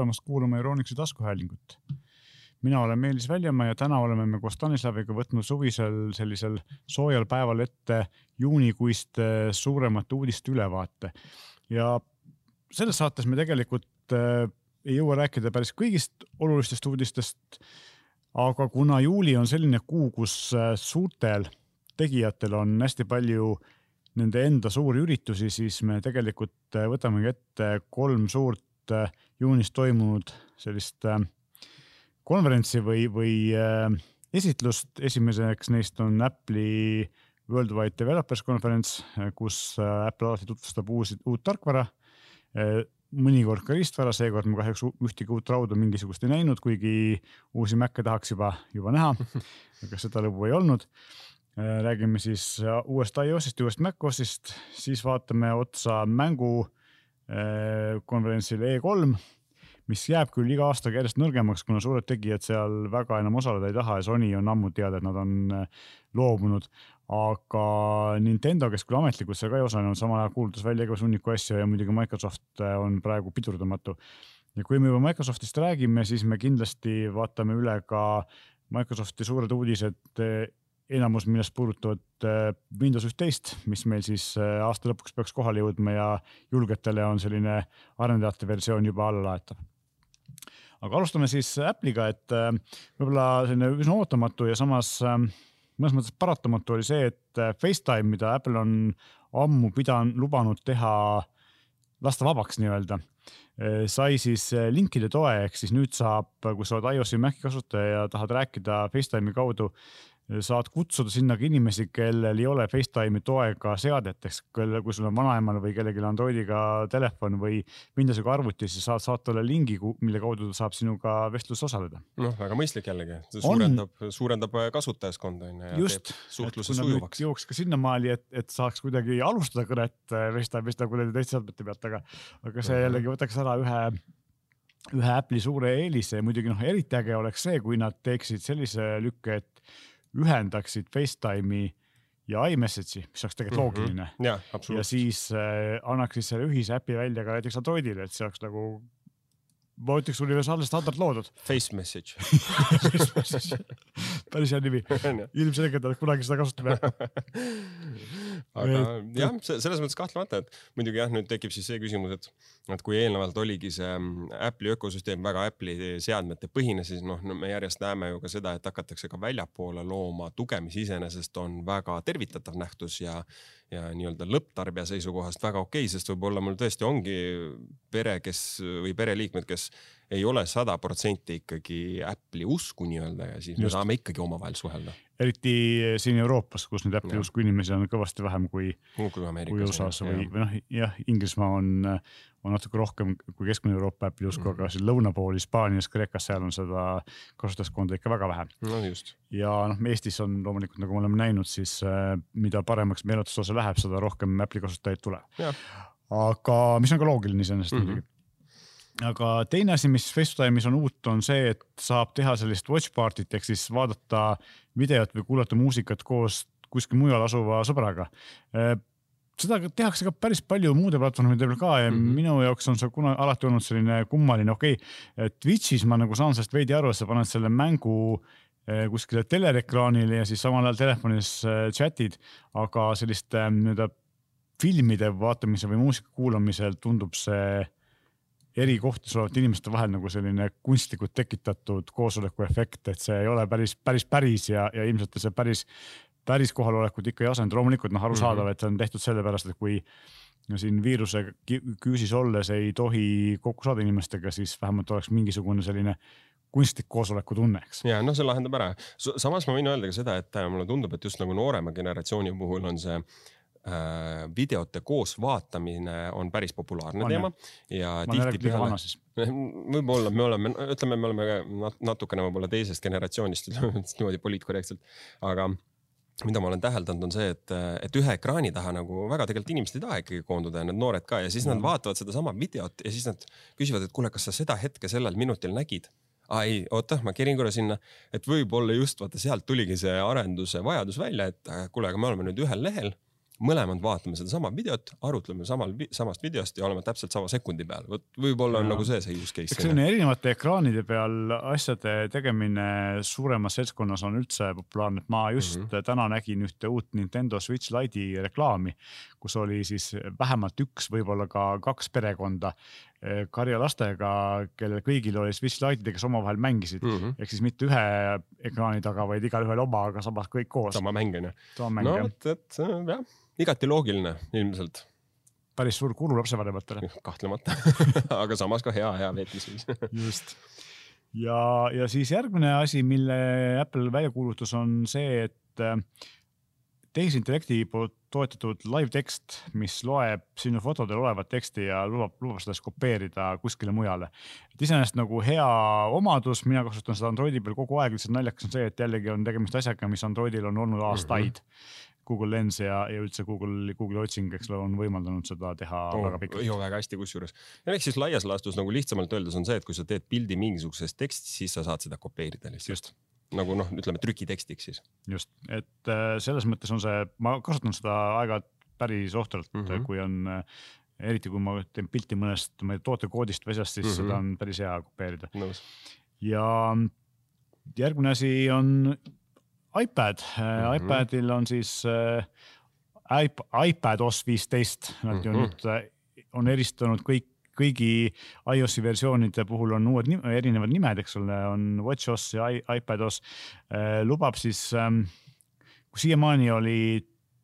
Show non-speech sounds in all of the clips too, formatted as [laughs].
tulemast kuulama Euronixi taskuhäälingut. mina olen Meelis Väljamaa ja täna oleme me koos Stanislaviga võtnud suvisel sellisel soojal päeval ette juunikuiste suuremate uudiste ülevaate. ja selles saates me tegelikult äh, ei jõua rääkida päris kõigist olulistest uudistest. aga kuna juuli on selline kuu, kus äh, suurtel tegijatel on hästi palju nende enda suuri üritusi, siis me tegelikult võtamegi ette kolm suurt juunis toimunud sellist äh, konverentsi või, või esitlust. esimeseks neist on Apple'i Worldwide Developers Conference, kus Apple alati tutvustab uusi, uut tarkvara. mõnikord ka riistvara, seekord me kahjuks ühtegi uut rauda mingisugust ei näinud, kuigi uusi Mac'e tahaks juba, juba näha. [laughs] aga seda lõbu ei olnud Äh, räägime siis äh, uuest iOS-ist ja uuest macOS-ist, siis vaatame otsa mängukonverentsile äh, E3, mis jääb küll iga aastaga järjest nõrgemaks, kuna suured tegijad seal väga enam osaleda ei taha ja Sony on ammu teada, et nad on loobunud. aga Nintendo, kes küll ametlikult seal ka ei osalenud, samal ajal kuulutas välja igasugu hunniku asju ja muidugi Microsoft on praegu pidurdamatu. ja kui me juba Microsoftist räägime, siis me kindlasti vaatame üle ka Microsofti suured uudised enamus, millest puudutavad äh, Windows üksteist, mis meil siis äh, aasta lõpuks peaks kohale jõudma ja julgetele on selline arendajate versioon juba alla laetav. aga alustame siis Apple'iga, et äh, võib-olla selline üsna ootamatu ja samas mõnes mõttes paratamatu oli see, et Facetime, mida Apple on ammu pidanud, lubanud teha, lasta vabaks nii-öelda sai siis linkide toe, ehk siis nüüd saab, kui sa oled iOS-i Maci kasutaja ja tahad rääkida Facetime'i kaudu saad kutsuda sinna ka inimesi, kellel ei ole Facetime'i toega seadeteks, kelle, kui sul on vanaemal või kellelgi Androidiga telefon või Windowsiga arvuti, siis saad saata talle lingi, mille kaudu ta saab sinuga vestluses osaleda. noh, väga mõistlik jällegi, suurendab, suurendab kasutajaskonda on ju. just, jõuaks ka sinnamaali, et, et saaks kuidagi alustada kõnet Facetime'ist nagu nende teiste seadmete pealt, aga, aga see jällegi võtaks ära ühe ühe Apple'i suure eelise. Ja muidugi noh, eriti äge oleks see, kui nad teeksid sellise lükke, et ühendaksid Facetime'i ja iMessage'i, mis oleks tegelikult mm -hmm. loogiline. ja, ja siis äh, annaksid selle ühise äpi välja ka näiteks Androidile, et see oleks nagu ma ütleks universaalne standard loodud. [laughs] Face message päris hea nimi. [laughs] ilmselgelt nad kunagi seda kasutame [laughs] aga jah, selles mõttes kahtlemata, et muidugi jah, nüüd tekib siis see küsimus, et, et kui eelnevalt oligi see mm, Apple'i ökosüsteem väga Apple'i seadmete põhine, siis noh no, me järjest näeme ju ka seda, et hakatakse ka väljapoole looma. Tuge, mis iseenesest on väga tervitatav nähtus ja ja nii-öelda lõpptarbija seisukohast väga okei okay,, sest võib-olla mul tõesti ongi pere, kes või pereliikmed, kes ei ole sada protsenti ikkagi Apple'i usku nii-öelda ja siis Just. me saame ikkagi omavahel suhelda. eriti siin Euroopas, kus neid Apple'i usku inimesi on kõvasti vähem kui, kui, kui USA-s või, või noh, jah, Inglismaa on, on natuke rohkem kui keskmine Euroopa Apple'i usku mm, -hmm. aga siin lõuna pool Hispaanias, Kreekas, seal on seda kasutajaskonda ikka väga vähe. no just. ja noh, Eestis on loomulikult, nagu me oleme näinud, siis äh, mida paremaks meelelahutuse läheb, seda rohkem Apple'i kasutajaid tuleb. aga mis on ka loogiline iseenesest mhm. muidugi mm -hmm aga teine asi, mis FaceTime'is on uut, on see, et saab teha sellist watch party't ehk siis vaadata videot või kuulata muusikat koos kuskil mujal asuva sõbraga. Äh, seda tehakse ka päris palju muude platvormide peal ka ja mm -hmm. minu jaoks on see kunagi alati olnud selline kummaline, okei okay,, Twitch'is ma nagu saan sellest veidi aru, et sa paned selle mängu äh, kuskile telerekraanile ja siis samal ajal telefonis äh, chat'id, aga selliste nii-öelda filmide vaatamise või muusika kuulamisel tundub see eri kohtades olevate inimeste vahel nagu selline kunstlikult tekitatud koosoleku efekt, et see ei ole päris, päris, päris ja, ja ilmselt see päris, päris kohalolekut ikka ei asenda. loomulikult noh, arusaadav mm, -hmm. et see on tehtud sellepärast, et kui no siin viiruse küüsis olles ei tohi kokku saada inimestega, siis vähemalt oleks mingisugune selline kunstlik koosoleku tunne, eks. ja noh, see lahendab ära. samas ma võin öelda ka seda, et mulle tundub, et just nagu noorema generatsiooni puhul on see Äh, videote koos vaatamine on päris populaarne on, teema ja tihtipeale [laughs] võib-olla me oleme, ütleme, me oleme natukene võib-olla teisest generatsioonist, ütleme niimoodi poliitkorrektselt, aga mida ma olen täheldanud, on see, et, et ühe ekraani taha nagu väga tegelikult inimesed ei taha ikkagi koonduda ja need noored ka. Ja siis nad vaatavad sedasama videot ja siis nad küsivad, et kuule, kas sa seda hetke sellel minutil nägid? Aa ei, oota, ma kerin korra sinna, et võib-olla just vaata sealt tuligi see arenduse vajadus välja, et kuule, aga me oleme nüüd ühel lehel mõlemad vaatame sedasama videot, arutleme samal, samast videost ja oleme täpselt sama sekundi peal, vot võib-olla on nagu see see use case. eks selline erinevate ekraanide peal asjade tegemine suuremas seltskonnas on üldse populaarne, et ma just mm -hmm. täna nägin ühte uut Nintendo Switch Lite'i reklaami, kus oli siis vähemalt üks, võib-olla ka kaks perekonda eh, karjalastega, kellel kõigil oli Switch Lite'id, kes omavahel mängisid mm -hmm. ehk siis mitte ühe ekraani taga, vaid igalühel oma, aga samas kõik koos. sama mäng on ju. no vot, et jah igati loogiline ilmselt. päris suur kulu lapsevanematele. kahtlemata [laughs] aga samas ka hea, hea veetmisviis [laughs] just. ja, ja siis järgmine asi, mille Apple välja kuulutas, on see, et tehisintellekti poolt toetatud live tekst, mis loeb sinu fotodel olevat teksti ja lubab, lubab seda siis kopeerida kuskile mujale. et iseenesest nagu hea omadus, mina kasutan seda Androidi peal kogu aeg, lihtsalt naljakas on see, et jällegi on tegemist asjaga, mis Androidil on olnud aastaid mm. -hmm Google Lens ja, ja üldse Google, Google otsing, eks ole, on võimaldanud seda teha oh, väga pikalt. ju väga hästi kusjuures. ja ehk siis laias laastus nagu lihtsamalt öeldes on see, et kui sa teed pildi mingisugusest tekstist, siis sa saad seda kopeerida lihtsalt. Nagu noh, ütleme trükitekstiks siis. just, et äh, selles mõttes on see, ma kasutan seda aeg-ajalt päris ohtralt mm, -hmm. kui on äh, eriti kui ma teen pilti mõnest, tootekoodist või asjast, siis mm -hmm. seda on päris hea kopeerida ja järgmine asi on iPad mm, -hmm. iPadil on siis äh, iP iPad OS viisteist, nad mm -hmm. ju mhm. nüüd on eristanud kõik kõigi iOS-i versioonide puhul on uued erinevad nimed, eks ole, on WatchOS ja iPadOS äh,. lubab siis ähm,, kui siiamaani oli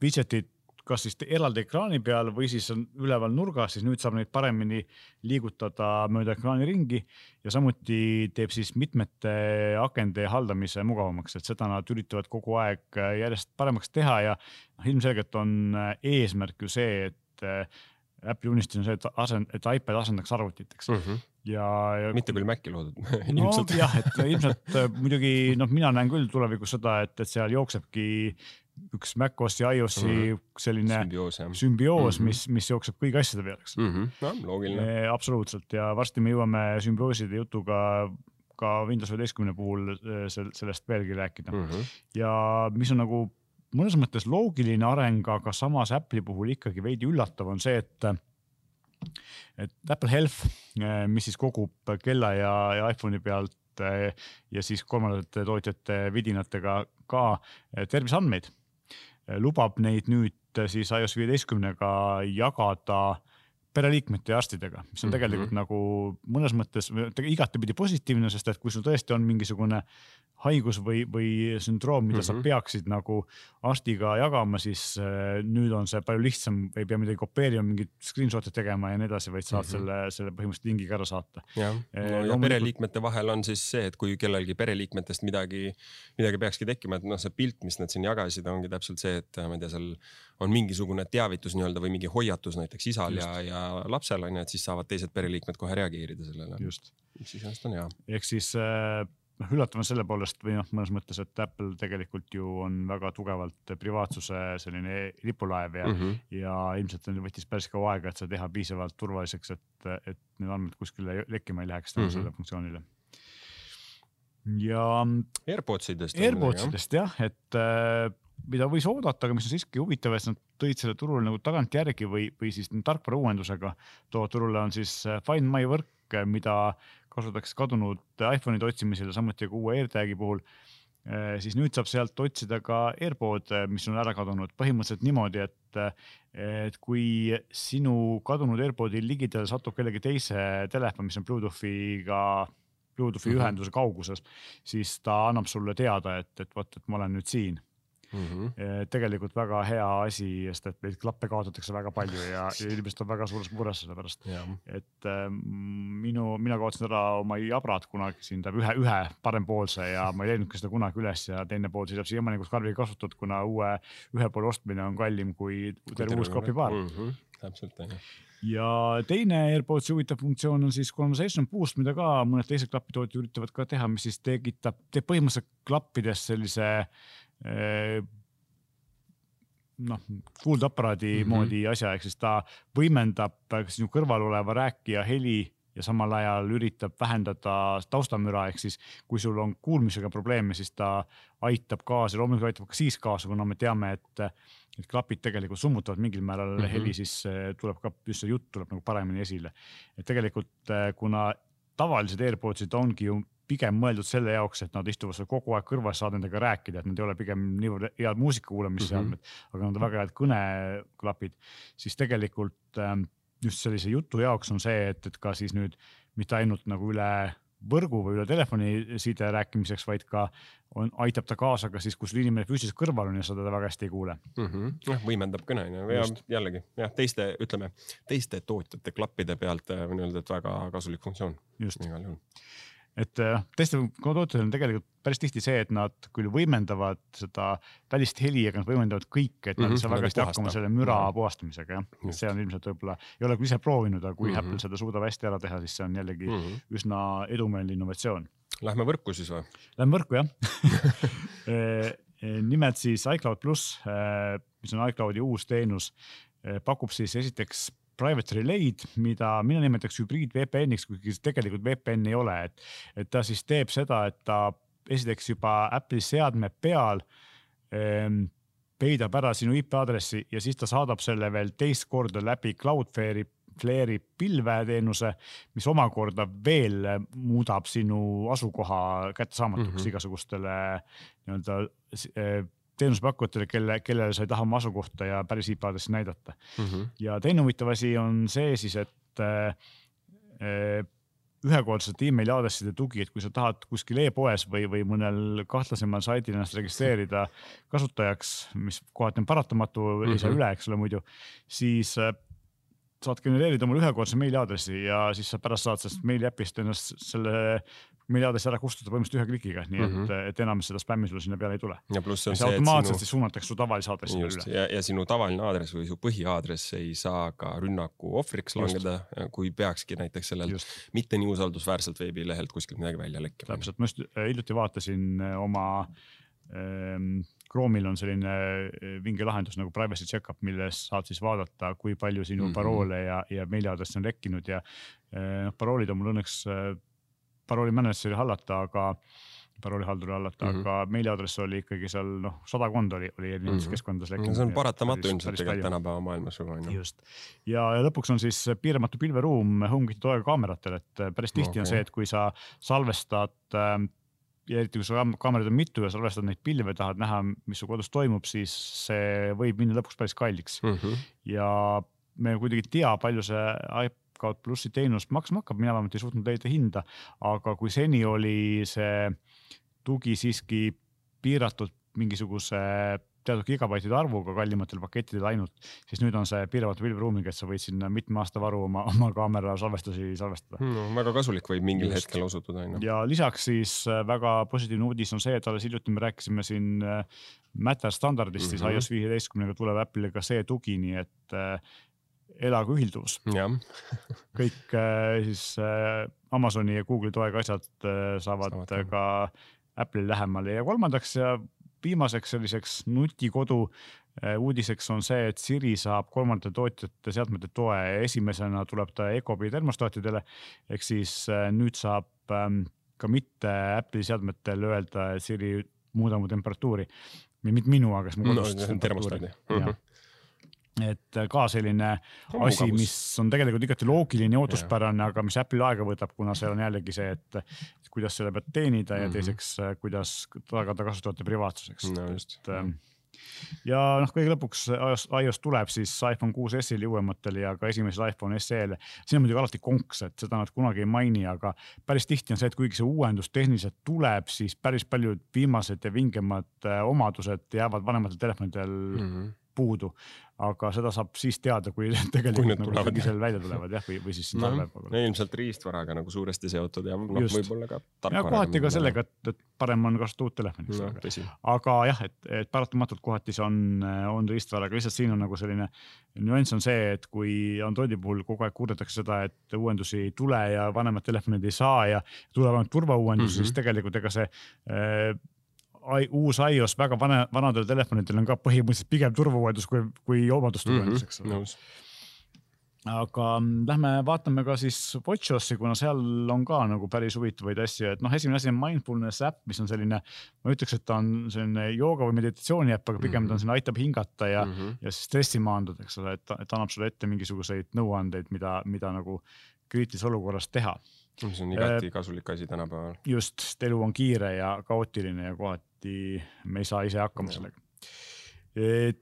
widget'id kas siis eraldi ekraani peal või siis on üleval nurgas, siis nüüd saab neid paremini liigutada mööda ekraani ringi ja samuti teeb siis mitmete akende haldamise mugavamaks, et seda nad üritavad kogu aeg järjest paremaks teha ja noh, ilmselgelt on eesmärk ju see, et Apple'i unistus on see, et asend, et iPad asendaks arvutit, eks mm. -hmm. ja, ja. mitte küll Maci loodud [laughs] no jah, et ilmselt [laughs] muidugi noh, mina näen küll tulevikus seda, et, et seal jooksebki üks macOS ja iOS-i mm -hmm. selline sümbioos, sümbioos mm, -hmm. mis, mis jookseb kõigi asjade peale, eks mm. -hmm. no loogiline e,. absoluutselt ja varsti me jõuame sümbiooside jutuga ka Windows üheteistkümne puhul e, sellest veelgi rääkida mm. -hmm. ja mis on nagu mõnes mõttes loogiline areng, aga samas Apple'i puhul ikkagi veidi üllatav on see, et et Apple Health, mis siis kogub kella ja, ja iPhone'i pealt ja siis kolmandate tootjate vidinatega ka terviseandmeid. Lubab neid nüüd siis iOS viieteistkümnega jagada pereliikmete ja arstidega, mis on tegelikult mm -hmm. nagu mõnes mõttes igatepidi positiivne, sest et kui sul tõesti on mingisugune haigus või, või sündroom, mida mm -hmm. sa mhm. peaksid nagu arstiga jagama, siis äh, nüüd on see palju lihtsam, ei pea midagi kopeerima, mingit screenshot'e tegema ja nii edasi, vaid saad mm -hmm. selle, selle põhimõtteliselt lingiga ära saata. jah, no ja pereliikmete vahel on siis see, et kui kellelgi pereliikmetest midagi, midagi peakski tekkima, et noh, see pilt, mis nad siin jagasid, ongi täpselt see, et ma ei tea, seal on mingisugune teavitus nii-öelda või mingi hoiatus näiteks isal Just. ja, ja lapsel on ju, et siis saavad teised pereliikmed kohe reageerida sellele. just. iseenesest on hea. ehk siis äh, noh, üllatav on selle poolest või noh, mõnes mõttes, et Apple tegelikult ju on väga tugevalt privaatsuse selline lipulaev ja mm, -hmm. ja ilmselt võttis päris kaua aega, et seda teha piisavalt turvaliseks, et, et need andmed kuskile lekkima ei läheks tänu mm -hmm. sellele funktsioonile ja. AirPodsidest. AirPodsidest jah, et äh, mida võis oodata, aga mis on siiski huvitav, et nad tõid selle turule nagu tagantjärgi või, või siis tarkvara uuendusega toovad turule, on siis äh, Find My võrk, mida kasutatakse kadunud iPhone'ide otsimisel ja samuti ka uue AirTagi puhul. Äh, siis nüüd saab sealt otsida ka AirPod, mis on ära kadunud, põhimõtteliselt niimoodi, et, et kui sinu kadunud AirPodi ligidale satub kellegi teise telefon, mis on Bluetoothiga Bluetoothi mm -hmm. ühenduse kauguses, siis ta annab sulle teada, et, et vot, et ma olen nüüd siin mm. -hmm. tegelikult väga hea asi, sest et neid klappe kaotatakse väga palju ja, ja inimesed on väga suures mures selle pärast. et äh, minu, mina kaotasin ära oma jabrad kunagi siin, tähendab ühe, ühe parempoolse ja ma ei leidnudki seda kunagi üles ja teine pool seisab siiamaani kus karbi kasutatud, kuna uue, ühe poole ostmine on kallim kui terve uus klapipaar mm. -hmm. täpselt on ju ja teine AirPodsi huvitav funktsioon on siis Conversation Boost, mida ka mõned teised klapitootjad üritavad ka teha, mis siis tekitab, teeb põhimõtteliselt klappides sellise Äh, noh, kuuldaparaadi mm -hmm. moodi asja, ehk siis ta võimendab sinu kõrval oleva rääkija heli ja samal ajal üritab vähendada taustamüra, ehk siis kui sul on kuulmisega probleeme, siis ta aitab kaasa, loomulikult aitab ka siis kaasa, kuna me teame, et, et klapid tegelikult summutavad mingil määral mm -hmm. heli, siis tuleb ka just see jutt tuleb nagu paremini esile. et tegelikult kuna tavalised AirPodsid ongi ju pigem mõeldud selle jaoks, et nad istuvad seal kogu aeg kõrvas, saad nendega rääkida, et nad ei ole pigem niivõrd head muusika kuulamisseadmed mm, -hmm. aga nad on väga head kõneklapid, siis tegelikult ähm, just sellise jutu jaoks on see, et, et ka siis nüüd mitte ainult nagu üle võrgu või üle telefoniside rääkimiseks, vaid ka on, aitab ta kaasa ka siis, kus inimene füüsiliselt kõrval on ja sa teda väga hästi ei kuule mm. -hmm. noh, võimendab kõne on ju ja jällegi jah, teiste, ütleme teiste tootjate klappide pealt äh, võin öelda, et väga kasulik funktsioon. igal juhul et äh, tootjadel on tegelikult päris tihti see, et nad küll võimendavad seda välist heli, aga nad võimendavad kõike, et nad ei saa väga hästi hakkama selle müra mm -hmm. puhastamisega jah. see on ilmselt võib-olla, ei ole küll ise proovinud, aga kui mm -hmm. Apple seda suudab hästi ära teha, siis see on jällegi mm -hmm. üsna edumeelne innovatsioon. Lähme võrku siis või? Lähme võrku jah äh, [laughs] äh, nimelt siis iCloud pluss, mis on iCloudi uus teenus, pakub siis esiteks private relay'd, mida mina nimetaks hübriid VPN-iks, kuigi see tegelikult VPN ei ole, et, et ta siis teeb seda, et ta esiteks juba Apple'i seadme peal ähm, peidab ära sinu IP aadressi ja siis ta saadab selle veel teist korda läbi Cloudflare'i Flare'i pilveteenuse, mis omakorda veel muudab sinu asukoha kättesaamatuks mm -hmm. igasugustele nii-öelda eh, teenusepakkujatele, kelle, kellele sa ei taha oma asukohta ja päris IP aadressi näidata mm. -hmm. ja teine huvitav asi on see siis, et äh, ühekordsete emaili aadresside tugi, et kui sa tahad kuskil e-poes või, või mõnel kahtlasemal saidil ennast registreerida kasutajaks, mis kohati on paratamatu mm, -hmm. ei saa mhm. üle, eks ole muidu, siis äh, saad genereerida omale ühekordse meiliaadressi ja siis sa pärast saad sellest meiliäpist ennast selle meiliaadressi ära kustutada põhimõtteliselt ühe klikiga, nii et mm, -hmm. et enam seda spämmi sulle sinna peale ei tule. ja pluss on see, et automaatselt sinu... siis suunatakse su tavalise aadressi üle. ja, ja sinu tavaline aadress või su põhiaadress ei saa ka rünnaku ohvriks langeda, kui peakski näiteks sellelt just. mitte nii usaldusväärselt veebilehelt kuskilt midagi välja lekkima. täpselt, ma just äh, hiljuti vaatasin äh, oma ähm, Chrome'il on selline äh, vinge lahendus nagu privacy checkup, milles saad siis vaadata, kui palju sinu mm -hmm. paroole ja, ja meiliaadresse on lekkinud ja noh, paroolid on mul õnneks parooli manager'i hallata, aga paroolihalduri hallata mm, -hmm. aga meiliaadress oli ikkagi seal noh, sadakond oli, oli erinevates mm -hmm. keskkondades lekkinud. see on paratamatu ilmselt tegelikult tänapäeva maailmas juba on ju. just ja, ja lõpuks on siis piiramatu pilveruum HomeKiti toega kaameratel, et päris tihti okay. on see, et kui sa salvestad äh, ja eriti kui sul kaameraid on mitu ja salvestad neid pilve, tahad näha, mis su kodus toimub, siis see võib minna lõpuks päris kalliks mm. -hmm. ja me kuidagi ei tea, palju see Scout plussi teenus maksma hakkab, mina vähemalt ei suutnud leida hinda, aga kui seni oli see tugi siiski piiratud mingisuguse teatud gigabaitide arvuga kallimatel pakettidel ainult, siis nüüd on see piiramatu pilveruumiga, et sa võid sinna mitme aasta varu oma, oma kaamera salvestusi salvestada no,. väga kasulik võib mingil Just. hetkel osutuda on ju. ja lisaks siis äh, väga positiivne uudis on see, et alles hiljuti me rääkisime siin äh, Matter standardist mm, -hmm. siis iOS viieteistkümnega tuleb Apple'ile ka see tugi, nii et äh, elagu ühilduvus. [laughs] kõik äh, siis äh, Amazoni ja Google'i toega asjad äh, saavad, saavad ka Apple'i lähemale ja kolmandaks ja viimaseks selliseks nutikodu uudiseks on see, et Siri saab kolmandate tootjate seadmete toe esimesena tuleb ta Ecobi termostaatidele. ehk siis nüüd saab ähm, ka mitte Apple'i seadmetel öelda Siri muuda mu temperatuuri. mitte minu, aga siis mu kodust no, temperatuuri. Mm -hmm et äh, ka selline Mugavus. asi, mis on tegelikult igati loogiline ja ootuspärane, aga mis Apple'il aega võtab, kuna seal on jällegi see, et kuidas selle pealt teenida ja mm -hmm. teiseks, äh, kuidas tagada kasutajate privaatsuseks no,. et ähm, ja noh, kõige lõpuks iOS, tuleb siis iPhone kuus S-il ja uuematel ja ka esimesel iPhone SE-l. siin on muidugi alati konks, et seda nad kunagi ei maini, aga päris tihti on see, et kuigi see uuendus tehniliselt tuleb, siis päris paljud viimased ja vingemad äh, omadused jäävad vanematel telefonidel mm -hmm puudu, aga seda saab siis teada, kui [laughs] tegelikult kui nagu sügisel välja tulevad jah, või, või siis no, talve. ilmselt riistvaraga nagu suuresti seotud ja noh, võib-olla ka. ja kohati ka sellega, et, et parem on kasutada uut telefoni no,. aga jah, et, et paratamatult kohati see on, on riistvaraga, lihtsalt siin on nagu selline nüanss on see, et kui Androidi puhul kogu aeg kurdetakse seda, et uuendusi ei tule ja vanemad telefonid ei saa ja tulevad ainult turvauuendusi mm, -hmm. siis tegelikult ega see äh, uus iOS väga vana, vanadel telefonidel on ka põhimõtteliselt pigem turvauuendus kui, kui omaduste uuendus, eks ole. aga mm, lähme vaatame ka siis WatchOSi, kuna seal on ka nagu päris huvitavaid asju, et noh, esimene asi on mindfulness äpp, mis on selline, ma ütleks, et ta on selline jooga või meditatsiooni äpp, aga pigem ta on mhm. selline, aitab hingata ja mm, -hmm. ja stressi maandada, eks ole, et, et annab sulle ette mingisuguseid nõuandeid, mida, mida nagu kriitilises olukorras teha. see on igati kasulik asi tänapäeval. just, elu on kiire ja kaootiline ja kohati me ei saa ise hakkama sellega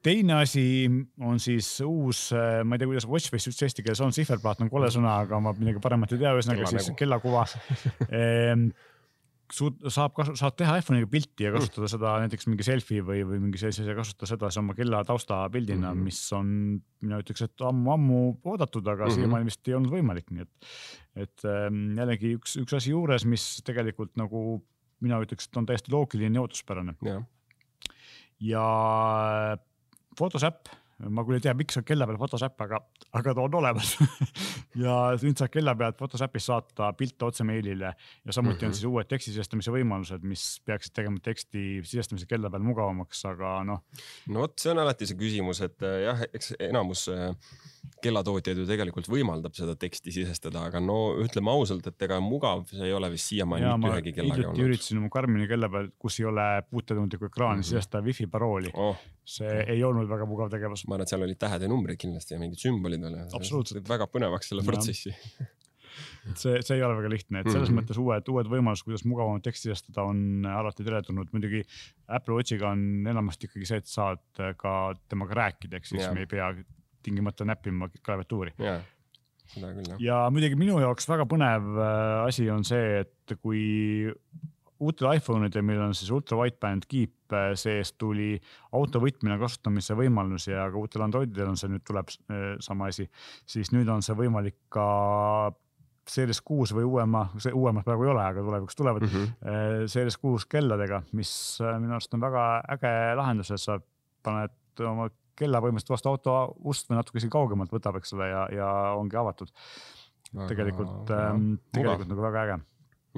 teine asi on siis uus, ma ei tea, kuidas watchface üldse eesti keeles on, sihverplaat on kole sõna, aga ma midagi paremat ei tea, ühesõnaga siis kellakuva ehm, suud-, saab, saad teha iPhone'iga pilti ja kasutada seda näiteks mingi selfie või, või mingi sellise asja, kasutada seda siis oma kella taustapildina mm, -hmm. mis on, mina ütleks, et ammu-ammu oodatud, aga mm -hmm. siiamaani vist ei olnud võimalik, nii et, et ähm, jällegi üks, üks asi juures, mis tegelikult nagu mina ütleks, et on täiesti loogiline ja ootuspärane. Ja Photos äpp, ma küll ei tea, miks on kella peal Photos äpp, aga, aga ta on olemas [laughs] ja nüüd saad kella pealt Photos äpis saata pilte otse meilile ja samuti mm -hmm. on mhm. siis uued teksti sisestamise võimalused, mis peaksid tegema teksti sisestamise kella peal mugavamaks, aga noh. no vot, see on alati see küsimus, et jah, eks enamus äh, kellatootjaid ju tegelikult võimaldab seda teksti sisestada, aga no ütleme ausalt, et ega mugav see ei ole vist siiamaani mitte ühegi kellaga olnud. üritasin oma Karmini kella peal, kus ei ole puutetundlikku ekraani mm -hmm. sisestada wifi parooli oh.. see ei olnud väga mugav tegevus. Ma arvan, et seal olid tähed ja numbrid kindlasti ja mingid sümbolid veel. absoluutselt. väga põnevaks selle protsessi et see, see ei ole väga lihtne, et selles mm -hmm. mõttes uued, uued võimalused, kuidas mugavamalt teksti sisestada, on alati teretulnud. muidugi Apple Watchiga on enamasti ikkagi see, et saad ka temaga rääkida, ehk siis yeah. me ei pea tingimata näppima klaviatuuri. seda küll jah. ja muidugi minu jaoks väga põnev äh, asi on see, et kui uutel iPhone idel, millel on siis ultra wideband kiip äh, sees, tuli autovõtmine kasutamise võimalus ja ka uutel Androididel on see nüüd tuleb äh, sama asi, siis nüüd on see võimalik ka Series kuus või uuema, see uuemat praegu ei ole, aga tulevikus tulevad mm -hmm. Series kuus kelladega, mis minu arust on väga äge lahendus, et sa paned oma kella põhimõtteliselt vastu auto ust või natuke isegi kaugemalt võtab, eks ole, ja, ja ongi avatud. tegelikult ähm,, tegelikult nagu väga äge.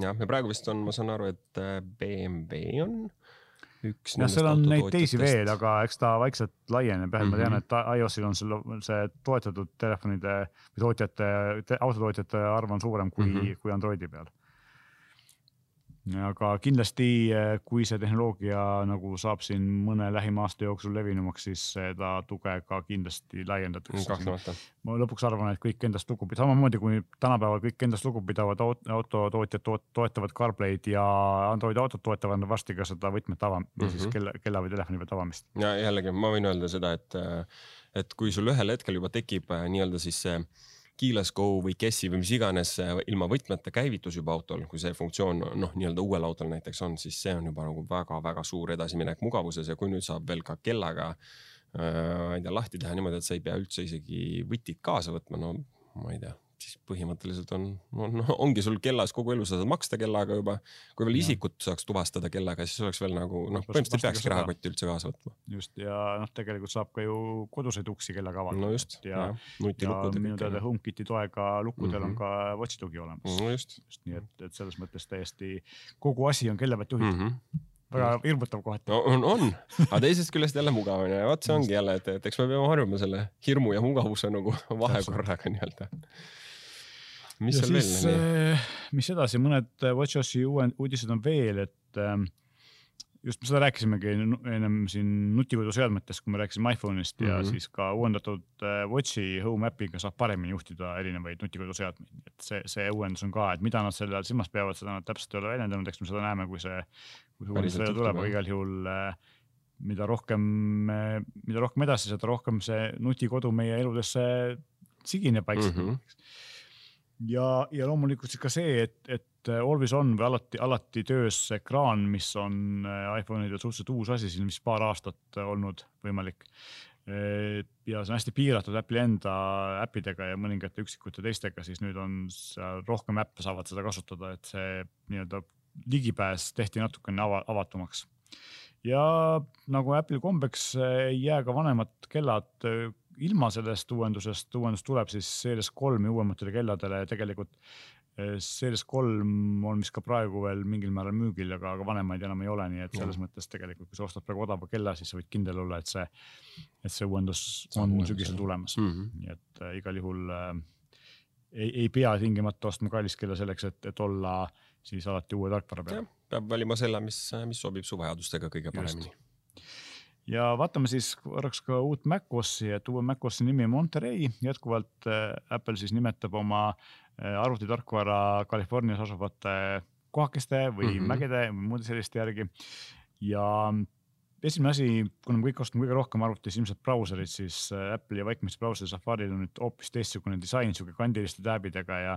Jah, ja praegu vist on, ma saan aru, et äh, BMW on üks. jah, seal on neid teisi veel, aga eks ta vaikselt laieneb jah, et ma tean, mhm. et iOS-il on seal see toetatud telefonide või tootjate, autotootjate arv on suurem kui mm, -hmm. kui Androidi peal aga kindlasti, eh, kui see tehnoloogia nagu saab siin mõne lähima aasta jooksul levinumaks, siis seda tuge ka kindlasti laiendatakse. ma lõpuks arvan, et kõik endast lugu, samamoodi kui tänapäeval kõik endast lugupidavad autotootjad toetavad CarPlay'd ja Androidi autod toetavad varsti ka seda võtmete avamist mm, -hmm. siis kella, kella või telefoni pealt avamist. ja jällegi ma võin öelda seda, et, et kui sul ühel hetkel juba tekib eh, nii-öelda siis see Keyless Go või Guessi või mis iganes ilma võtmeta käivitus juba autol, kui see funktsioon noh, nii-öelda uuel autol näiteks on, siis see on juba nagu väga-väga suur edasiminek mugavuses ja kui nüüd saab veel ka kellaga äh, ma ei tea, lahti teha niimoodi, et sa ei pea üldse isegi võtit kaasa võtma, no ma ei tea siis põhimõtteliselt on, no ongi sul kellas kogu elu, sa saad maksta kellaga juba. kui veel isikut saaks tuvastada kellaga, siis oleks veel nagu noh, põhimõtteliselt ei peakski rahakotti üldse kaasa võtma. just ja noh, tegelikult saab ka ju koduseid uksi kellaga avada. no just. ja, ja, ja minu teada HomeKiti toega lukkudel mm -hmm. on mhm. ka Watchi tugi olemas. no just, just. nii et, et selles mõttes täiesti kogu asi on kella pealt juhitud mm. -hmm väga hirmutav kohati no,. on, on, aga teisest küljest jälle mugav on ja vot see ongi jälle, et, et eks me peame harjuma selle hirmu ja mugavuse nagu vahekorraga nii-öelda mis ja seal siis, veel oli? Äh, mis edasi, mõned äh, WatchOS-i uudised on veel, et ähm, just seda rääkisimegi ennem siin nutikoduseadmetest, kui me rääkisime iPhone'ist mm -hmm. ja siis ka uuendatud äh, Watchi Home äpiga saab paremini juhtida erinevaid nutikoduseadmeid, et see, see uuendus on ka, et mida nad selle all silmas peavad, seda nad täpselt ei ole väljendanud, eks me seda näeme, kui see, kui see uuendus välja tuleb, aga igal juhul mida rohkem, mida rohkem edasi, seda rohkem see nutikodu meie eludesse sigineb vaikselt mm. -hmm ja, ja loomulikult siis ka see, et, et äh, always on või alati, alati töös ekraan, mis on äh, iPhone'idel suhteliselt uus asi, siin vist paar aastat olnud võimalik. ja see on hästi piiratud Apple'i enda äppidega ja mõningate üksikute teistega, siis nüüd on seal rohkem äppe saavad seda kasutada, et see nii-öelda ligipääs tehti natukene ava, avatumaks. ja nagu Apple'i kombeks ei jää ka vanemad kellad ilma sellest uuendusest, uuendus tuleb siis Series kolm ja uuematele kelladele ja tegelikult Series kolm on vist ka praegu veel mingil määral müügil, aga, aga vanemaid enam ei ole, nii et selles ja. mõttes tegelikult, kui sa ostad praegu odava kella, siis sa võid kindel olla, et see, et see uuendus on sügisel tulemas mm, -hmm. nii et äh, igal juhul äh, ei, ei pea tingimata ostma kallist kella selleks, et, et olla siis alati uue tarkvara peal. peab valima selle, mis, mis sobib su vajadustega kõige paremini. Ja vaatame siis korraks ka uut MacOS-i, et uue MacOS-i nimi on Monterey, jätkuvalt äh, Apple siis nimetab oma äh, arvutitarkvara Californias asuvate kohakeste või mm -hmm. mägede või muude selliste järgi. ja esimene asi, kuna me kõik kasutame kõige rohkem arvutis ilmselt brauserit, siis äh, Apple'i ja vaikimisi brauseri Safaril on nüüd hoopis teistsugune disain, sihuke kandiliste tääbidega ja.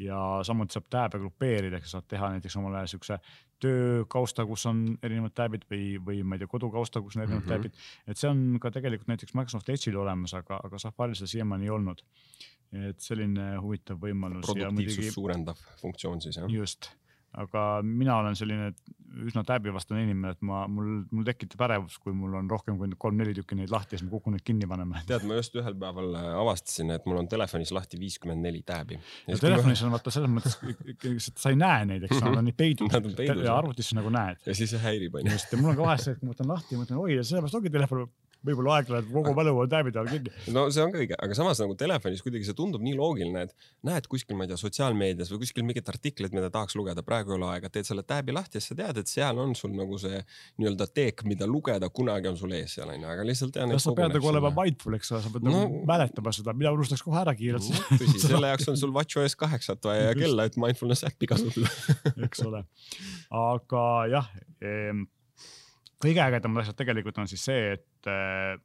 ja samuti saab tääbe grupeerida, ehk sa saad teha näiteks omale siukse töökausta, kus on erinevad tääbid või, või ma ei tea, kodukausta, kus on erinevad mm -hmm. tääbid. et see on ka tegelikult näiteks Microsoft Edge'il olemas, aga, aga Safaril seda siiamaani ei olnud. et selline huvitav võimalus. produktiivsust muidugi... suurendav funktsioon siis jah? just aga mina olen selline üsna tääbivastane inimene, et ma, mul, mul tekitab ärevus, kui mul on rohkem kui kolm-neli tükki neid lahti ja siis ma kukun neid kinni panema. tead, ma just ühel päeval äh, avastasin, et mul on telefonis lahti viiskümmend neli tääbi. ja telefonis ma... on vaata selles mõttes, et sa ei näe neid, eks nad on nii peidus. Nad on peidus. ja arvutis nagu näed. ja siis see häirib onju. just ja mul on ka vahest see, et ma võtan lahti ja mõtlen, oi, sellepärast ongi telefon võib-olla aeg-ajalt kogu mälu on tääbide all kinni. no see on ka õige, aga samas nagu telefonis kuidagi see tundub nii loogiline, et näed kuskil, ma ei tea, sotsiaalmeedias või kuskil mingit artiklit, mida tahaks lugeda, praegu ei ole aega, teed selle tääbi lahti ja sa tead, et seal on sul nagu see nii-öelda teek, mida lugeda, kunagi on sul ees seal onju, aga lihtsalt. kas sa pead nagu olema mindful, eks ole, sa pead no, nagu mäletama seda, mina unustaks kohe ära kiirelt no,. tõsi, selle jaoks on sul WatchOS kaheksat vaja ja kella, et mindfulness äppi kasutada [laughs] eks ole, aga jah kõige ägedamad asjad tegelikult on siis see, et äh,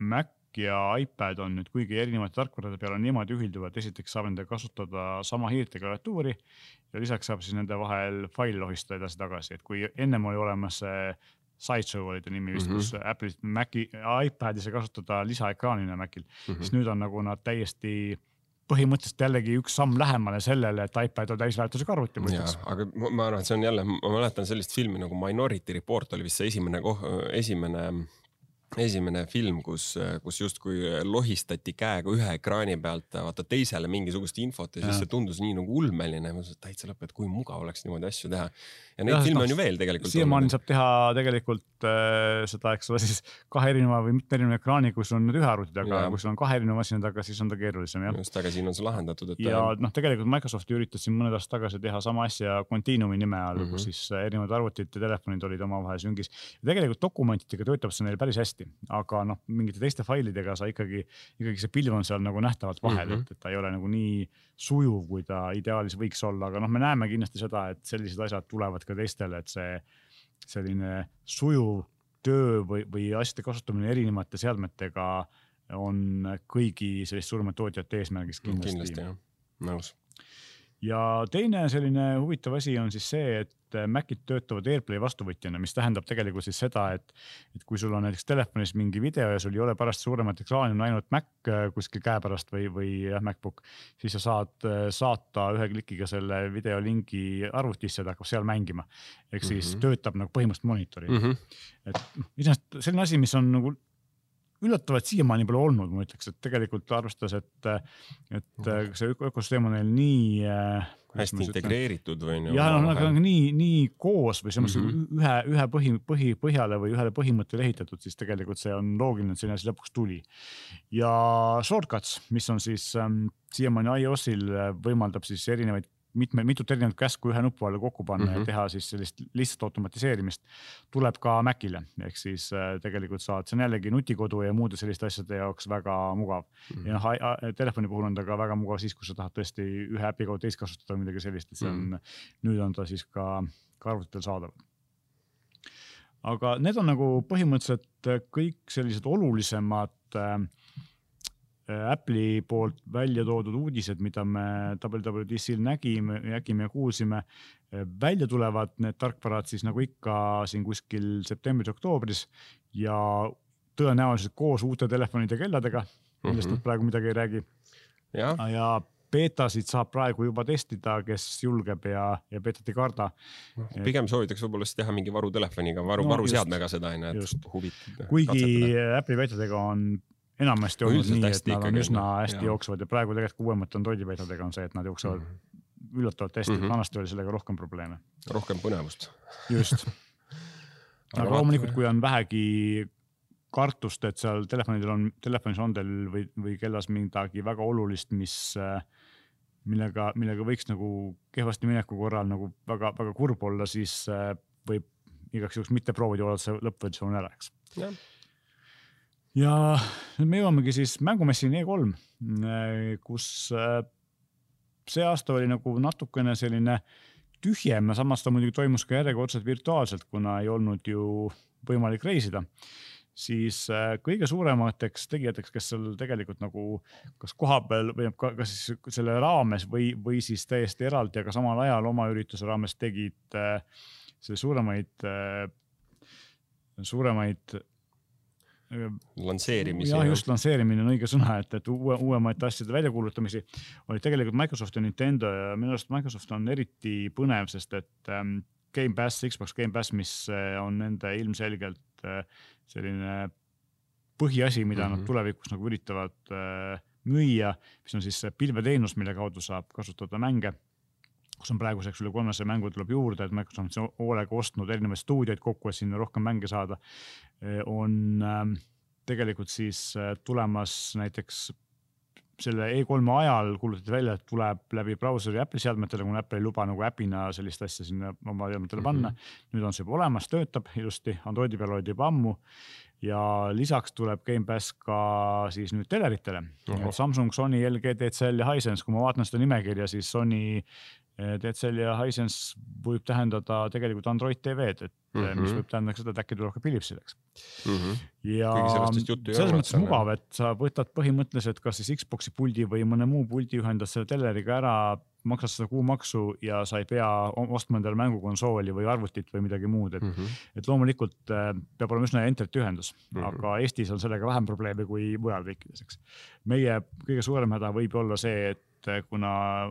Mac ja iPad on nüüd kuigi erinevate tarkvarade peale niimoodi ühilduvad, esiteks saab nendega kasutada sama hiirt ja klaviatuuri ja lisaks saab siis nende vahel faili lohistada edasi-tagasi, et kui ennem oli olemas see Sideshow oli ta nimi vist mm, -hmm. kus Apple'is Maci, iPad'i sai kasutada lisaekraanina Macil mm, -hmm. siis nüüd on nagu nad täiesti põhimõtteliselt jällegi üks samm lähemale sellele, et iPad on täisväärtusega arvuti mõisteks. aga ma arvan, et see on jälle, ma mäletan sellist filmi nagu Minority Report oli vist see esimene, esimene esimene film, kus, kus justkui lohistati käega ühe ekraani pealt vaata teisele mingisugust infot ja, ja. siis see tundus nii nagu ulmeline. ma mõtlesin, et täitsa lõpp, et kui mugav oleks niimoodi asju teha. ja neid ja, filme no, on ju veel tegelikult. siiamaani saab teha tegelikult äh, seda, eks ole, siis kahe erineva või mitme erineva ekraani, kui sul on nüüd ühe arvuti taga ja kui sul on kahe erineva masina taga, siis on ta keerulisem jah. just, aga siin on see lahendatud, et. ja noh, tegelikult Microsoft üritas siin mõned aastad tagasi teha sama asja Continuumi nime all mm, -hmm. kus siis erinevad arvutid ja telefonid olid omavahel süngis. tegelikult dokumentidega töötab see neil päris hästi, aga noh, mingite teiste failidega sa ikkagi, ikkagi see pilv on seal nagu nähtavalt vahel mm, -hmm. et, et ta ei ole nagu nii sujuv, kui ta ideaalis võiks olla, aga noh, me näeme kindlasti seda, et sellised asjad tulevad ka teistele, et see selline sujuv töö või, või asjade kasutamine erinevate seadmetega on kõigi selliste suuremate tootjate eesmärgiks kindlasti. kindlasti jah, nõus ja teine selline huvitav asi on siis see, et Macid töötavad AirPlay vastuvõtjana, mis tähendab tegelikult siis seda, et, et kui sul on näiteks telefonis mingi video ja sul ei ole pärast suuremat ekraani, on ainult Mac äh, kuskil käepärast või, või jah, MacBook, siis sa saad äh, saata ühe klikiga selle videolingi arvutisse, ta hakkab seal mängima. ehk siis mm -hmm. töötab nagu põhimõtteliselt monitori mm. -hmm. et noh, iseenesest selline asi, mis on nagu üllatavalt siiamaani pole olnud, ma ütleks, et tegelikult arvestades, et, et see ökosüsteem on neil nii äh,. hästi integreeritud või? jah, no aga nii, nii koos või selles mõttes mm -hmm. ühe, ühe põhi, põhi, põhjale või ühele põhimõttele ehitatud, siis tegelikult see on loogiline, et selline asi lõpuks tuli. ja shortcuts, mis on siis ähm, siiamaani iOS-il äh, võimaldab siis erinevaid mitme, mitut erinevat käsku ühe nupu alla kokku panna mm -hmm. ja mhm. teha siis sellist lihtsat automatiseerimist, tuleb ka Macile, ehk siis äh, tegelikult saad, see on jällegi nutikodu ja muude selliste asjade jaoks väga mugav mm. -hmm. ja noh, telefoni puhul on ta ka väga mugav siis, kui sa tahad tõesti ühe äpi kaudu teist kasutada või midagi sellist, et see on mm, -hmm. nüüd on ta siis ka, ka arvutitel saadav aga need on nagu põhimõtteliselt kõik sellised olulisemad äh, Äh, Apple'i poolt välja toodud uudised, mida me WWDC-l nägime, nägime ja kuulsime. Äh, välja tulevad need tarkvarad siis nagu ikka siin kuskil septembris-oktoobris ja tõenäoliselt koos uute telefonide kelladega, millest mm -hmm. nad praegu midagi ei räägi. ja, ja beetasid saab praegu juba testida, kes julgeb ja, ja beetat ei karda no,. pigem soovitaks võib-olla siis teha mingi varutelefoniga, varu no,, varuseadmega seda onju, et huvitab. kuigi Apple'i beetadega on enamasti olnud nii, et nad on üsna hästi ja. jooksvad ja praegu tegelikult uuemate Androidi beetadega on see, et nad jooksevad mm -hmm. üllatavalt hästi mm, -hmm. vanasti oli sellega rohkem probleeme. rohkem põnevust. just [laughs] aga loomulikult, kui on vähegi kartust, et seal telefonidel on, telefonis on teil või, või kellas midagi väga olulist, mis, millega, millega võiks nagu kehvasti mineku korral nagu väga-väga kurb olla, siis äh, võib igaks juhuks mitte proovida, oodata see lõppversioon ära, eks. Ja nüüd me jõuamegi siis mängumessini E3, kus äh, see aasta oli nagu natukene selline tühjem samas ta muidugi toimus ka järjekordselt virtuaalselt, kuna ei olnud ju võimalik reisida. Siis äh, kõige suuremateks tegijateks, kes seal tegelikult nagu kas kohapeal või ka, kas siis selle raames või, või siis täiesti eraldi, aga samal ajal oma ürituse raames tegid äh, selle suuremaid äh,, suuremaid lansseerimisi. jah, just lansseerimine on õige sõna, et, et uue, uuemate asjade väljakuulutamisi olid tegelikult Microsoft ja Nintendo ja minu arust Microsoft on eriti põnev, sest et ähm, Game Pass, Xbox Game Pass, mis äh, on nende ilmselgelt äh, selline põhiasi, mida mm -hmm. nad mhm. tulevikus nagu üritavad äh, müüa, mis on siis pilveteenus, mille kaudu saab kasutada mänge kus on praeguseks üle kolmesaja mängu tuleb juurde, et Microsoft on hoolega ostnud erinevaid stuudioid kokku, et sinna rohkem mänge saada. Äh, on ähm, tegelikult siis äh, tulemas näiteks selle E3 ajal kuulutati välja, et tuleb läbi brauseri Apple'i seadmetele, kuna Apple ei luba nagu äpina sellist asja sinna oma seadmetele panna mm. -hmm. nüüd on see juba olemas, töötab ilusti, Androidi peal oli juba ammu. ja lisaks tuleb Gamepass ka siis nüüd teleritele. Samsung, Sony, LG, DCL ja Hisense, kui ma vaatan seda nimekirja, siis Sony DCL ja Hisense võib tähendada tegelikult Android TV-d, et mm -hmm. mis võib tähendada seda, et äkki tuleb ka Philipsile, eks mm. -hmm. ja selles mõttes mugav, et sa võtad põhimõtteliselt kas siis Xbox'i puldi või mõne muu puldi, ühendad selle teleriga ära, maksad seda kuumaksu ja sa ei pea ostma endale mängukonsooli või arvutit või midagi muud, et mm, -hmm. et loomulikult äh, peab olema üsna interneti ühendus mm, -hmm. aga Eestis on sellega vähem probleeme kui mujal riikides, eks. meie kõige suurem häda võib olla see, et äh, kuna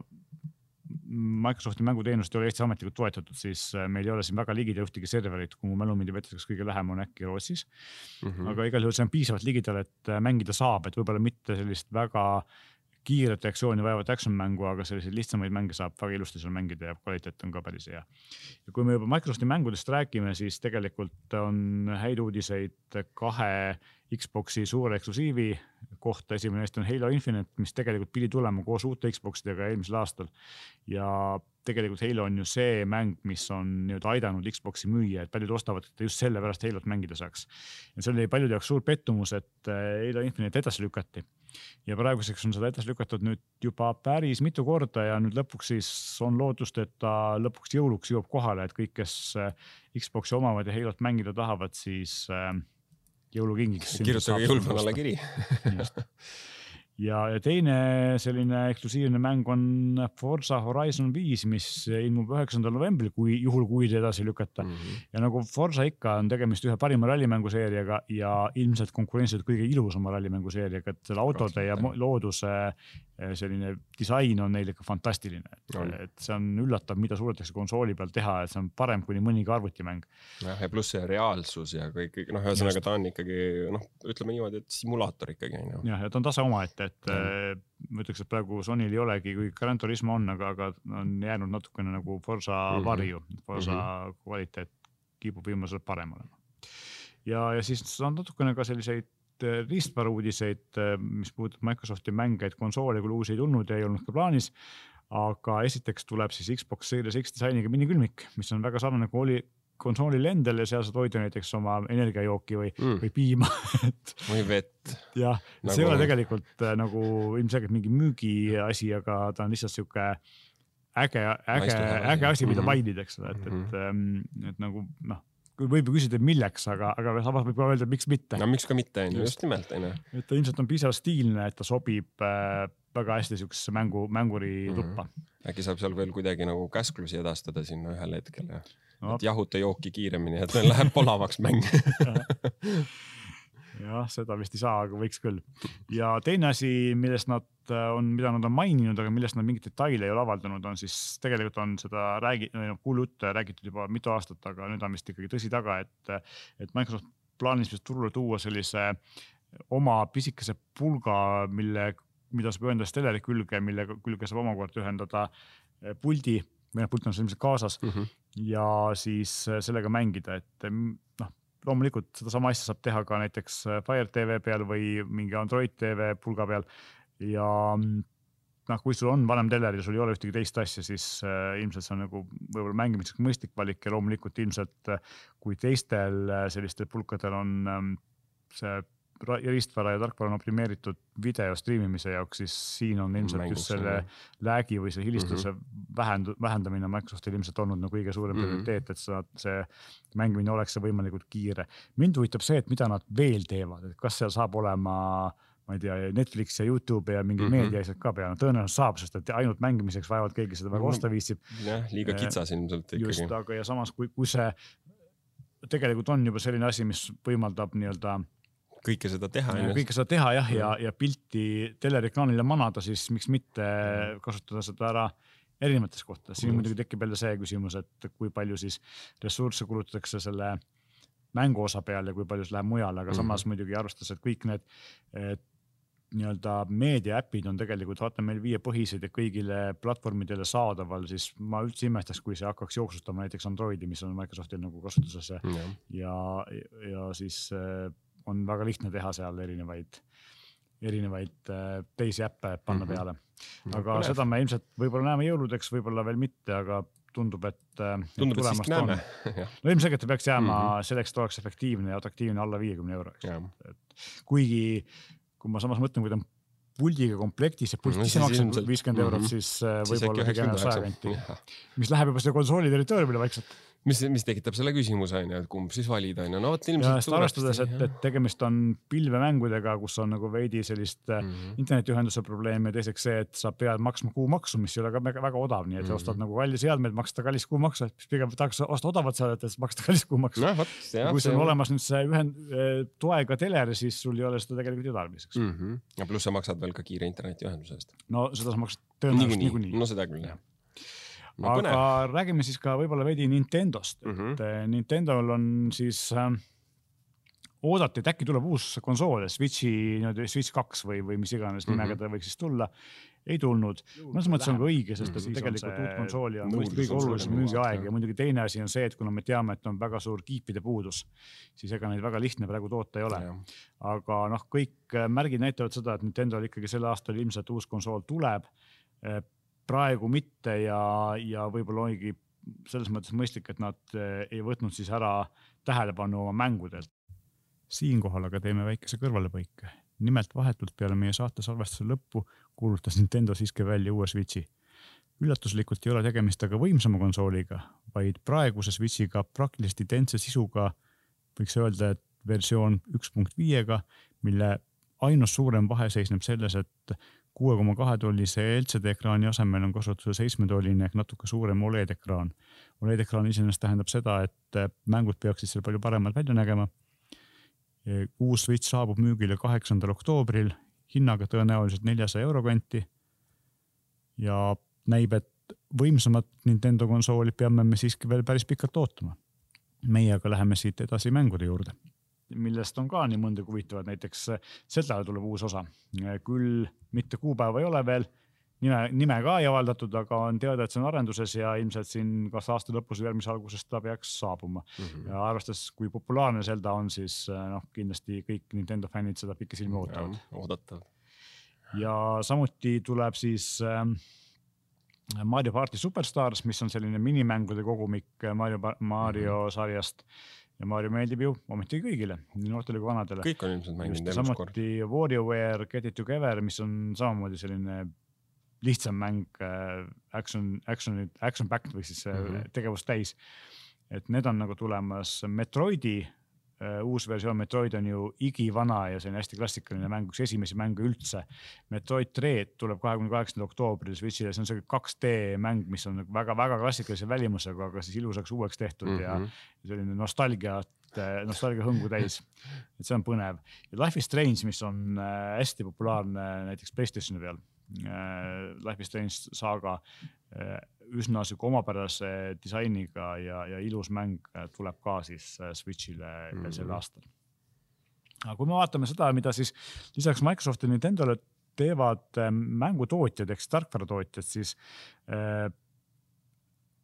Microsofti mänguteenust ei ole Eestis ametlikult toetatud, siis äh, meil ei ole siin väga ligidal ühtegi serverit, kui mu mälu mind ei peta, kas kõige lähem on äkki Rootsis mm. -hmm. aga igal juhul see on piisavalt ligidal, et äh, mängida saab, et võib-olla mitte sellist väga kiiret reaktsiooni vajavat action mängu, aga selliseid lihtsamaid mänge saab väga ilusti seal mängida ja kvaliteet on ka päris hea. ja kui me juba Microsofti mängudest räägime, siis tegelikult on häid uudiseid kahe Xbox'i suure eksklusiivi kohta, esimene neist on Halo Infinite, mis tegelikult pidi tulema koos uute Xbox idega eelmisel aastal. ja tegelikult Halo on ju see mäng, mis on nii-öelda aidanud Xbox'i müüa, et paljud ostavad just sellepärast Halot mängida saaks. ja see oli paljude jaoks suur pettumus, et äh, Halo Infinite edasi lükati. ja praeguseks on seda edasi lükatud nüüd juba päris mitu korda ja nüüd lõpuks siis on lootust, et ta lõpuks jõuluks jõuab kohale, et kõik, kes äh, Xbox'i omavad ja Halot mängida tahavad, siis äh, jõulukingiks. kirjutage jõulvanale kiri ja, ja teine selline eksklusiivne mäng on Forza Horizon viis, mis ilmub üheksandal novembril, kui juhul, kui ta edasi lükata mm. -hmm. ja nagu Forza ikka on tegemist ühe parima rallimänguseeriaga ja ilmselt konkurentsiliselt kõige ilusama rallimänguseeriaga, et selle autode ja looduse selline disain on neil ikka fantastiline, et, see on üllatav, mida suudetakse konsooli peal teha, et see on parem kuni mõnigi arvutimäng. jah, ja pluss see reaalsus ja kõik, noh, ühesõnaga ta on ikkagi noh, ütleme niimoodi, et simulaator ikkagi on ju. jah, ja ta on tase omaette et äh, ma ütleks, et praegu Sonyl ei olegi, kuigi Gran Turismo on, aga, aga on jäänud natukene nagu Forsa mm -hmm. varju, Forsa mm -hmm. kvaliteet kipub viimasel parem olema. ja, ja siis on natukene ka selliseid äh, riistvara uudiseid, äh, mis puudutab Microsofti mänge, et konsoole küll uusi ei tulnud ja ei olnud ka plaanis. aga esiteks tuleb siis Xbox Series X disainiga minikülmik, mis on väga sarnane kui oli konsoolil endal ja seal saad hoida näiteks oma energiajooki või mm., või piima [laughs] et. või vett. jah nagu..., see ei ole tegelikult äh, nagu ilmselgelt mingi müügiasi, aga ta on lihtsalt sihuke äge, äge, äge asi, mida -hmm. mainida, eks ole, et, et mm, -hmm. et nagu noh võib ju küsida, milleks, aga, aga samas võib ka öelda, miks mitte. no miks ka mitte, on ju, just nimelt, on ju. et ta ilmselt on piisavalt stiilne, et ta sobib äh, väga hästi siuksesse mängu, mänguri tuppa mm. -hmm. äkki saab seal veel kuidagi nagu käsklusi edastada sinna ühel hetkel ja no. et jahuta jooki kiiremini, et läheb palavaks mäng [laughs] jah, seda vist ei saa, aga võiks küll. ja teine asi, millest nad äh, on, mida nad on maininud, aga millest nad mingeid detaile ei ole avaldanud, on siis tegelikult on seda räägi-, noh kuulujutte räägitud juba mitu aastat, aga nüüd on vist ikkagi tõsi taga, et, et Microsoft plaanis vist turule tuua sellise oma pisikese pulga, mille mida saab ühendada teleri külge, mille külge saab omakorda ühendada puldi või noh, pult on sul ilmselt kaasas mm -hmm. ja siis sellega mängida, et noh, loomulikult sedasama asja saab teha ka näiteks Fire TV peal või mingi Android TV pulga peal. Ja noh, kui sul on vanem teler ja sul ei ole ühtegi teist asja, siis äh, ilmselt see on nagu võib-olla mängimiseks mõistlik valik ja loomulikult ilmselt äh, kui teistel äh, sellistel pulkadel on ähm, see riistvara ja tarkvara on optimeeritud video striimimise jaoks, siis siin on ilmselt Mängus, just selle lag'i või selle hilistuse mm -hmm. vähend-, vähendamine Microsoftil ilmselt olnud nagu kõige suurem mm -hmm. prioriteet, et sa, see mängimine oleks võimalikult kiire. mind huvitab see, et mida nad veel teevad, et kas seal saab olema ma ei tea, Netflix ja Youtube ja mingid mm -hmm. meediaasjad ka peale, tõenäoliselt saab, sest et ainult mängimiseks vaevalt keegi seda väga osta viitsib. jah, liiga äh, kitsas ilmselt ikkagi. just, aga ja samas, kui, kui see tegelikult on juba selline asi, mis võimaldab nii-öelda kõike seda teha. kõike seda teha jah, ja, ja pilti teleriekraanile manada, siis miks mitte mhm. kasutada seda ära erinevates kohtades, siin muidugi tekib jälle see küsimus, et kui palju siis ressursse kulutatakse selle mängu osa peal ja kui palju see läheb mujale, aga mm -hmm. samas muidugi arvestades, et kõik need nii-öelda meediaäpid on tegelikult vaata meil viiepõhised ja kõigile platvormidele saadaval, siis ma üldse imestaks, kui see hakkaks jooksutama näiteks Androidi, mis on Microsoftil nagu kasutuses ja, ja, ja siis äh, on väga lihtne teha seal erinevaid, erinevaid äh, teisi äppe panna mm -hmm. peale. aga no, seda me ilmselt võib-olla näeme jõuludeks, võib-olla veel mitte, aga tundub, et. Äh, tundub, et siiski näeme. [laughs] no ilmselgelt ta peaks jääma mm -hmm. selleks, et oleks efektiivne ja atraktiivne alla viiekümne euro, eks. et kuigi kui ma samas mõtlen, kui ta on puldiga komplektis ja pult no, ise maksab viiskümmend eurot, mhm. siis äh, võib-olla saja kanti, mis läheb juba selle konsooli territooriumile vaikselt mis, mis tekitab selle küsimuse on ju, et kumb siis valida on ju, no vot ilmselt. arvestades, et, et tegemist on pilvemängudega, kus on nagu veidi sellist mm -hmm. internetiühenduse probleemi ja teiseks see, et sa pead maksma kuumaksu, mis ei ole ka väga, väga odav, nii et mm -hmm. ostad nagu kalli seadmeid, maksta kallist kuumaksu, et pigem tahaks osta odavat seadet, et maksta kallist kuumaksu no,. kui sul on olemas nüüd see ühend, äh, toega teler, siis sul ei ole seda tegelikult ju tarvis, eks mm. -hmm. ja pluss sa maksad veel ka kiire internetiühenduse eest. no seda sa maksad tõenäoliselt niikuinii. no seda küll jah. Aga põnev. räägime siis ka võib-olla veidi Nintendost mm, -hmm. et eh, Nintendo'l on siis äh, oodati, et äkki tuleb uus konsool, Switchi nii-öelda Switch kaks või, või mis iganes mm -hmm. nimega ta võiks siis tulla. ei tulnud, mõnes mõttes on ka õige, sest et mm -hmm. tegelikult uut konsooli on kõige olulisem müügiaeg ja muidugi teine asi on see, et kuna me teame, et on väga suur kiipide puudus, siis ega neid väga lihtne praegu toota ei ole. aga noh, kõik äh, märgid näitavad seda, et Nintendo'l ikkagi sel aastal ilmselt uus konsool tuleb praegu mitte ja, ja võib-olla oligi selles mõttes mõistlik, et nad eh, ei võtnud siis ära tähelepanu oma mängudelt. siinkohal aga teeme väikese kõrvalepõike. nimelt vahetult peale meie saate salvestuse lõppu kuulutas Nintendo siiski välja uue Switchi. üllatuslikult ei ole tegemist aga võimsama konsooliga, vaid praeguse Switchiga praktiliselt identse sisuga, võiks öelda, et versioon üks punkt viiega, mille ainus suurem vahe seisneb selles, et kuue koma kahe tollise LCD ekraani asemel on kasutusel seitsmetolline ehk natuke suurem Oled ekraan. Oled ekraan iseenesest tähendab seda, et mängud peaksid seal palju paremad välja nägema. uus Switch saabub müügile kaheksandal oktoobril hinnaga tõenäoliselt neljasaja euro kanti. ja näib, et võimsamat Nintendo konsooli peame me siiski veel päris pikalt ootama. meie aga läheme siit edasi mängude juurde millest on ka nii mõndagi huvitavat, näiteks Zelda tuleb uus osa, küll mitte kuupäeva ei ole veel, nime, nime ka ei avaldatud, aga on teada, et see on arenduses ja ilmselt siin kas aasta lõpus või järgmise alguses ta peaks saabuma mm. -hmm. ja arvestades, kui populaarne Zelda on, siis noh, kindlasti kõik Nintendo fännid seda pikisilmi ootavad. oodatav. ja samuti tuleb siis äh, Mario party Superstars, mis on selline minimängude kogumik Mario, Mario mm -hmm. sarjast ja Mario meeldib ju ometigi kõigile, nii noortele kui vanadele. kõik on ilmselt mänginud elus kord. samuti WarioWare Get it together, mis on samamoodi selline lihtsam mäng äh,, action, action, action backed või siis mm -hmm. tegevust täis. et need on nagu tulemas Metroidi Äh, uus versioon Metroid on ju igivana ja see on hästi klassikaline mäng, üks esimesi mänge üldse. Metroid Dread tuleb kahekümne kaheksandal oktoobril Switch'ile, see on see 2D mäng, mis on väga-väga klassikalise välimusega, aga siis ilusaks uueks tehtud mm -hmm. ja mhm. selline nostalgiat, nostalgia hõngu täis. et see on põnev ja Life is Strange, mis on äh, hästi populaarne näiteks Playstationi peal. Äh, Life is Strange saaga üsna sihuke omapärase disainiga ja, ja ilus mäng tuleb ka siis äh, Switch'ile mm -hmm. sel aastal. aga kui me vaatame seda, mida siis lisaks Microsofti ja Nintendo'le teevad mängutootjad ehk siis tarkvaratootjad siis äh,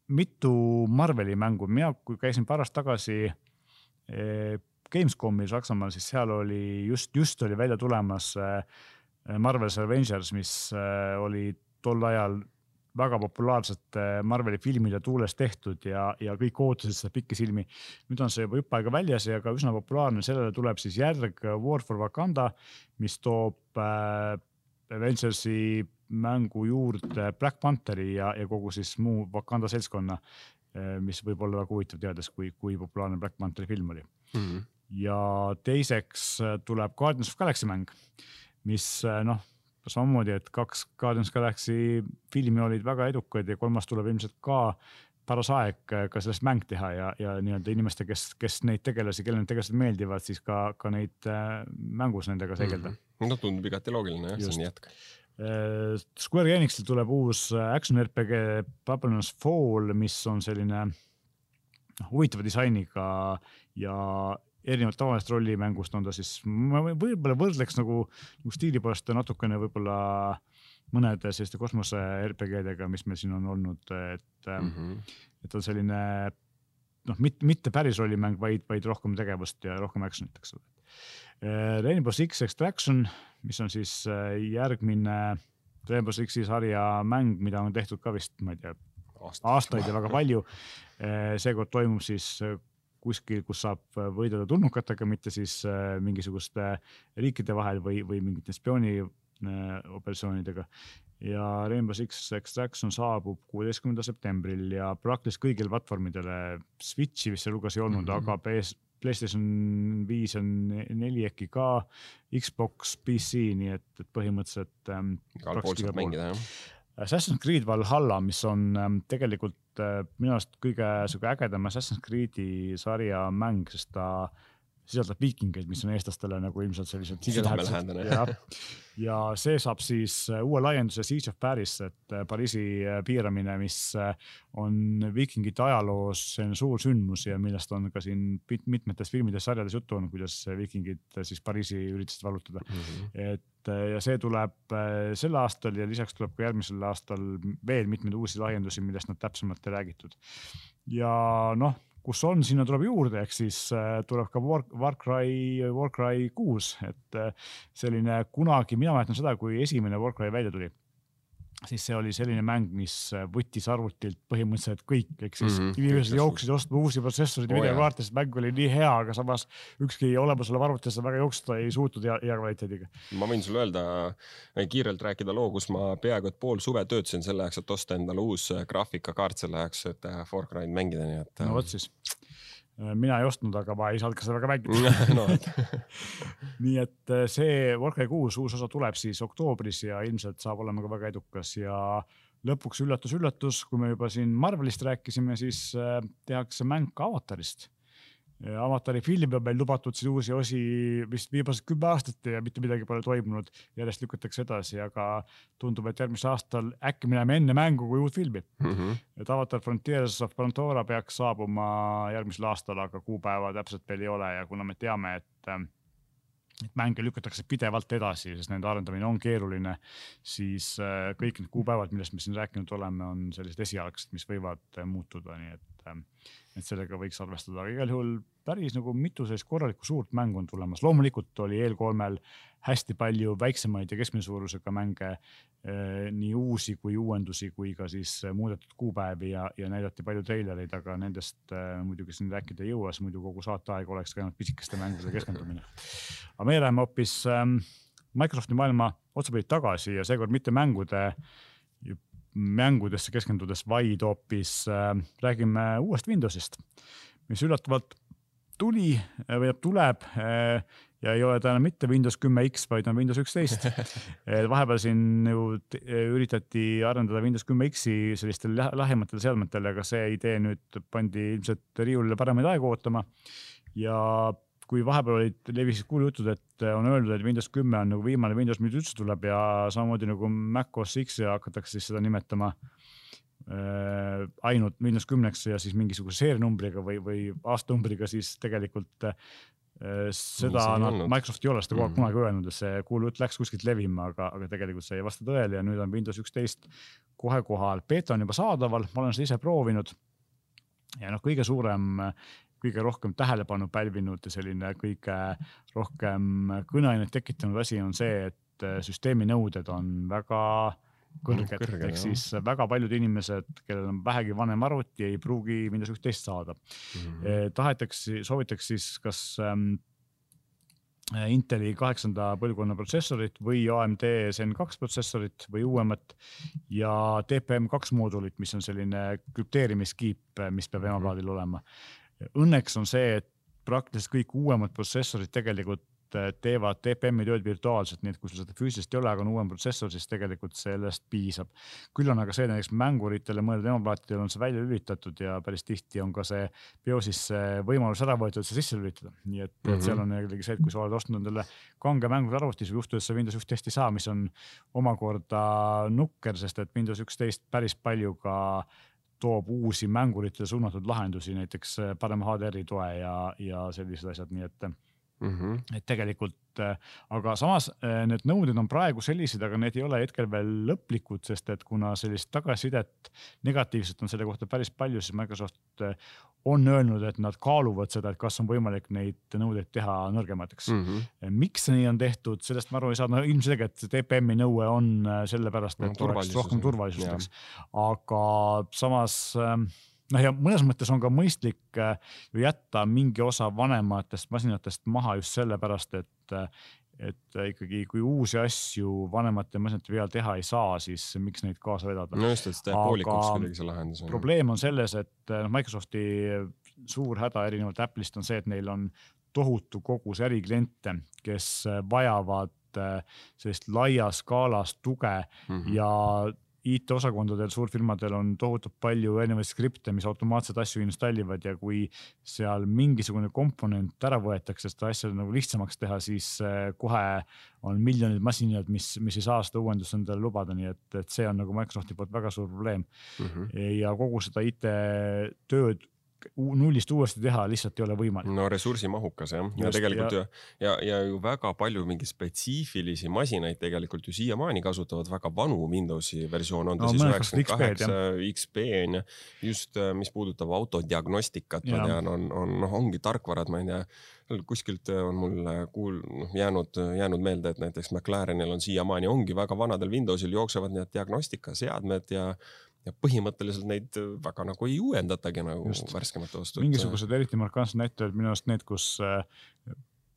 mitu Marveli mängu, mina kui käisin paar aastat tagasi äh, Gamescomil Saksamaal, siis seal oli just, just oli välja tulemas äh, Marvel's Avengers, mis äh, oli tol ajal väga populaarsete Marveli filmide tuules tehtud ja, ja kõik ootasid seda pikisilmi. nüüd on see juba jupp aega väljas ja ka üsna populaarne, sellele tuleb siis järg War for Wakanda, mis toob äh, Avengersi mängu juurde Black Pantheri ja, ja kogu siis muu Wakanda seltskonna äh,, mis võib olla väga huvitav teades, kui, kui populaarne Black Pantheri film oli mm. -hmm. ja teiseks äh, tuleb Guardians of Galaxy mäng, mis äh, noh samamoodi, et kaks Guardians Galaxy filmi olid väga edukad ja kolmas tuleb ilmselt ka paras aeg ka sellest mäng teha ja, ja nii-öelda inimeste, kes, kes neid tegelasi, kellele need tegelased meeldivad, siis ka, ka neid äh, mängus nendega segelda mm. -hmm. no tundub igati loogiline jah, see on jätk. Äh, Square Enixil tuleb uus action RPG Babylon's Fall, mis on selline noh, huvitava disainiga ja erinevalt tavalisest rollimängust on ta siis, ma võib-olla võrdleks nagu, nagu stiili poolest natukene võib-olla mõnede selliste kosmose RPG-dega, mis meil siin on olnud, et mm, -hmm. et on selline noh, mitte, mitte päris rollimäng, vaid, vaid rohkem tegevust ja rohkem action'it, eks ole. Äh, Rainbow Six Extraction, mis on siis äh, järgmine Rainbow Sixi sarja mäng, mida on tehtud ka vist, ma ei tea, aastaid ja väga palju. Äh, seekord toimub siis kuskil, kus saab äh, võidelda tulnukatega, mitte siis äh, mingisuguste riikide vahel või, või mingite spiooni äh, operatsioonidega. ja Rainbow Six Extraction saabub kuueteistkümnendal septembril ja praktiliselt kõigile platvormidele, Switch'i vist seal hulgas ei olnud mm, -hmm. aga PS, Playstation viis on neli äkki ka, Xbox, PC, nii et, et põhimõtteliselt ähm,. igal pool saab mängida jah Assassin's Creed Valhalla, mis on ähm, tegelikult äh, minu arust kõige sihuke ägedam Assassin's Creed'i sarja mäng, sest ta sisaldab viikingeid, mis on eestlastele nagu ilmselt sellised südamelähedane. ja, ja see saab siis äh, uue laienduse Siege of Paris, et äh, Pariisi piiramine, mis on viikingite ajaloos selline suur sündmus ja millest on ka siin mitmetes filmides, sarjades juttu olnud, kuidas viikingid siis Pariisi üritasid vallutada mm. -hmm. et Äh, ja see tuleb äh, sel aastal ja lisaks tuleb ka järgmisel aastal veel mitmeid uusi laiendusi, millest nad täpsemalt ei räägitud. ja noh, kus on, sinna tuleb juurde, ehk siis äh, tuleb ka War, Warcry, Warcry kuus, et selline kunagi, mina mäletan seda, kui esimene Warcry välja tuli siis see oli selline mäng, mis võttis arvutilt põhimõtteliselt kõik, ehk siis mm -hmm. inimesed jooksid ostma uusi protsessoreid ja oh, videokaarte, sest mäng oli nii hea, aga samas ükski olemasolev arvuti seda väga jooksutada ei suutnud hea, hea kvaliteediga. ma võin sulle öelda, kiirelt rääkida loo, kus ma peaaegu et pool suve töötasin selle jaoks, et osta endale uus graafikakaart selle jaoks, et Cry'd mängida, nii et. no vot siis Äh, mina ei ostnud, aga ma ei saanud ka seda väga mängida [laughs] no, [laughs] nii et äh, see Warcraft kuus uus osa tuleb siis oktoobris ja ilmselt saab olema ka väga edukas. Ja lõpuks üllatus-üllatus, kui me juba siin Marvelist rääkisime, siis äh, tehakse mäng ka avatarist avatari filmi on meil lubatud siin uusi osi vist viimased kümme aastat ja mitte midagi pole toimunud. järjest lükatakse edasi, aga tundub, et järgmisel aastal äkki me näeme enne mängu kui uut filmi mm. -hmm. et Avatar Frontiers of Pandora peaks saabuma järgmisel aastal, aga kuupäeva täpselt veel ei ole ja kuna me teame, et et mänge lükatakse pidevalt edasi, sest nende arendamine on keeruline, siis äh, kõik need kuupäevad, millest me siin rääkinud oleme, on sellised esialgsed, mis võivad äh, muutuda, nii et äh, et sellega võiks arvestada, aga igal juhul päris nagu mitu sellist korralikku suurt mängu on tulemas. loomulikult oli eelkolmel hästi palju väiksemaid ja keskmise suurusega mänge eh,, nii uusi kui uuendusi, kui ka siis muudetud kuupäevi ja, ja näidati palju treilereid, aga nendest eh, muidugi siin rääkida ei jõua, sest muidu kogu saateaeg oleks ka ainult pisikeste mängudele keskendumine. aga meie läheme hoopis eh, Microsofti maailma otsapidi tagasi ja seekord mitte mängude mängudesse keskendudes, vaid hoopis äh, räägime uuest Windowsist, mis üllatavalt tuli äh, või tuleb äh, ja ei ole ta enam mitte Windows kümme X, vaid on Windows üksteist [laughs] vahepeal siin ju üritati arendada Windows kümme X-i sellistele lahematele seadmetele, aga see idee nüüd pandi ilmselt riiulile paremaid aegu ootama. ja kui vahepeal olid, levisid kuulujutud, et on öeldud, et Windows kümme on nagu viimane Windows, mis üldse tuleb ja samamoodi nagu Mac OS X-i hakatakse siis seda nimetama äh, ainult Windows kümneks ja siis mingisuguse seerianumbriga või, või aastanumbriga, siis tegelikult äh, seda nad, Microsoft ei ole seda kogu aeg mm. kunagi öelnud, et see kuulujutt läks kuskilt levima, aga, aga tegelikult see ei vasta tõele ja nüüd on Windows üksteist kohe kohal. beeta on juba saadaval, ma olen seda ise proovinud. ja noh, kõige suurem, kõige rohkem tähelepanu pälvinud ja selline kõige rohkem kõneainet tekitanud asi on see, et süsteemi nõuded on väga kõrged, ehk siis väga paljud inimesed, kellel on vähegi vanem arvuti, ei pruugi Windows üksteist saada mm. -hmm. tahetakse, soovitakse siis kas ähm, Inteli kaheksanda põlvkonna protsessorit või AMD Zen kaks protsessorit või uuemat ja TPM2 moodulit, mis on selline krüpteerimiskiip, mis peab emaplaadil olema. Õnneks on see, et praktiliselt kõik uuemad protsessorid tegelikult Äh, teevad TPM-i tööd virtuaalselt, nii et kui sul seda füüsilist ei ole, aga on uuem protsessor, siis tegelikult sellest piisab. küll on aga see näiteks mänguritele mõeldud emaplaatidel on see välja lülitatud ja päris tihti on ka see BIOSisse võimalus ära võetud, see sisse lülitada, nii et mm, -hmm. et seal on jällegi see, et kui sa oled ostnud endale kange mänguarvuti, siis võib juhtuda, et sa Windows üksteist ei saa, mis on omakorda nukker, sest et Windows üksteist päris palju ka toob uusi mänguritele suunatud lahendusi, näiteks parema HDR-i toe ja, ja sellised asjad, nii et Mm -hmm. et tegelikult, äh, aga samas äh, need nõuded on praegu sellised, aga need ei ole hetkel veel lõplikud, sest et kuna sellist tagasisidet negatiivset on selle kohta päris palju, siis Microsoft äh, on öelnud, et nad kaaluvad seda, et kas on võimalik neid nõudeid teha nõrgemateks mm. -hmm. miks see nii on tehtud, sellest ma aru ei saa, no ilmselgelt TPM-i nõue on sellepärast, et no, oleks rohkem turvalisust, eks. aga samas äh, noh, ja mõnes mõttes on ka mõistlik äh, ju jätta mingi osa vanematest masinatest maha just sellepärast, et äh, et ikkagi, kui uusi asju vanemate masinate peal teha ei saa, siis miks neid kaasa vedada. no just, et see teeb poolikuks kuidagi see lahendus. probleem on selles, et äh, noh, Microsofti suur häda erinevalt Apple'ist on see, et neil on tohutu kogus ärikliente, kes vajavad sellist laias skaalas tuge mm -hmm. ja IT-osakondadel, suurfirmadel on tohutult palju erinevaid skripte, mis automaatselt asju installivad ja kui seal mingisugune komponent ära võetakse, seda asja nagu lihtsamaks teha, siis äh, kohe on miljonid masinad, mis, mis ei saa seda uuendust endale lubada, nii et, et see on nagu Microsofti poolt väga suur probleem mm. -hmm. ja kogu seda IT-tööd nullist uuesti teha lihtsalt ei ole võimalik. no ressursimahukas jah, ja tegelikult ja... ja, ja ju väga palju mingeid spetsiifilisi masinaid tegelikult ju siiamaani kasutavad väga vanu Windowsi versioone, on ta no, siis üheksakümmend kaheksa XP on ju. just, äh, mis puudutab autodiagnostikat, ma tean, on, on noh, ongi tarkvarad, ma ei tea kuskilt äh, on mul äh, kuul-, noh jäänud, jäänud meelde, et näiteks McLarenil on siiamaani ongi väga vanadel Windowsil jooksevad need diagnostikaseadmed ja ja põhimõtteliselt neid väga nagu ei uuendatagi nagu Just. värskemate vastu. mingisugused eriti markantsed näitajad minu arust need, kus äh,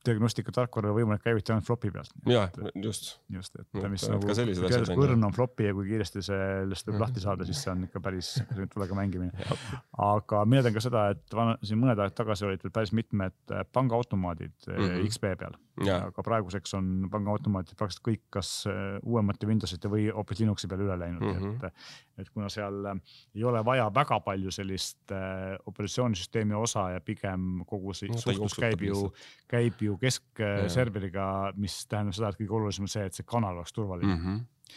diagnostika tarkvara võimalik käivitada ainult flopi pealt. ja just. just, et mis nagu, teades kui õrn on flopi ja kui kiiresti sellest võib lahti saada, siis see on ikka päris tulega mängimine. aga mina tean ka seda, et vana, siin mõned ajad tagasi olid veel päris mitmed äh, pangaautomaadid mm -hmm. XP peal. aga praeguseks on pangaautomaadid praktiliselt kõik kas äh, uuemate Windowsite või hoopis Linuxi peale üle läinud mm, -hmm. et, et kuna seal ei ole vaja väga palju sellist äh, operatsioonisüsteemi osa ja pigem kogu see no, suhtlus käib ju, käib ju keskserveriga, mis tähendab seda, et kõige olulisem on see, et see kanal oleks turvaline mm. -hmm.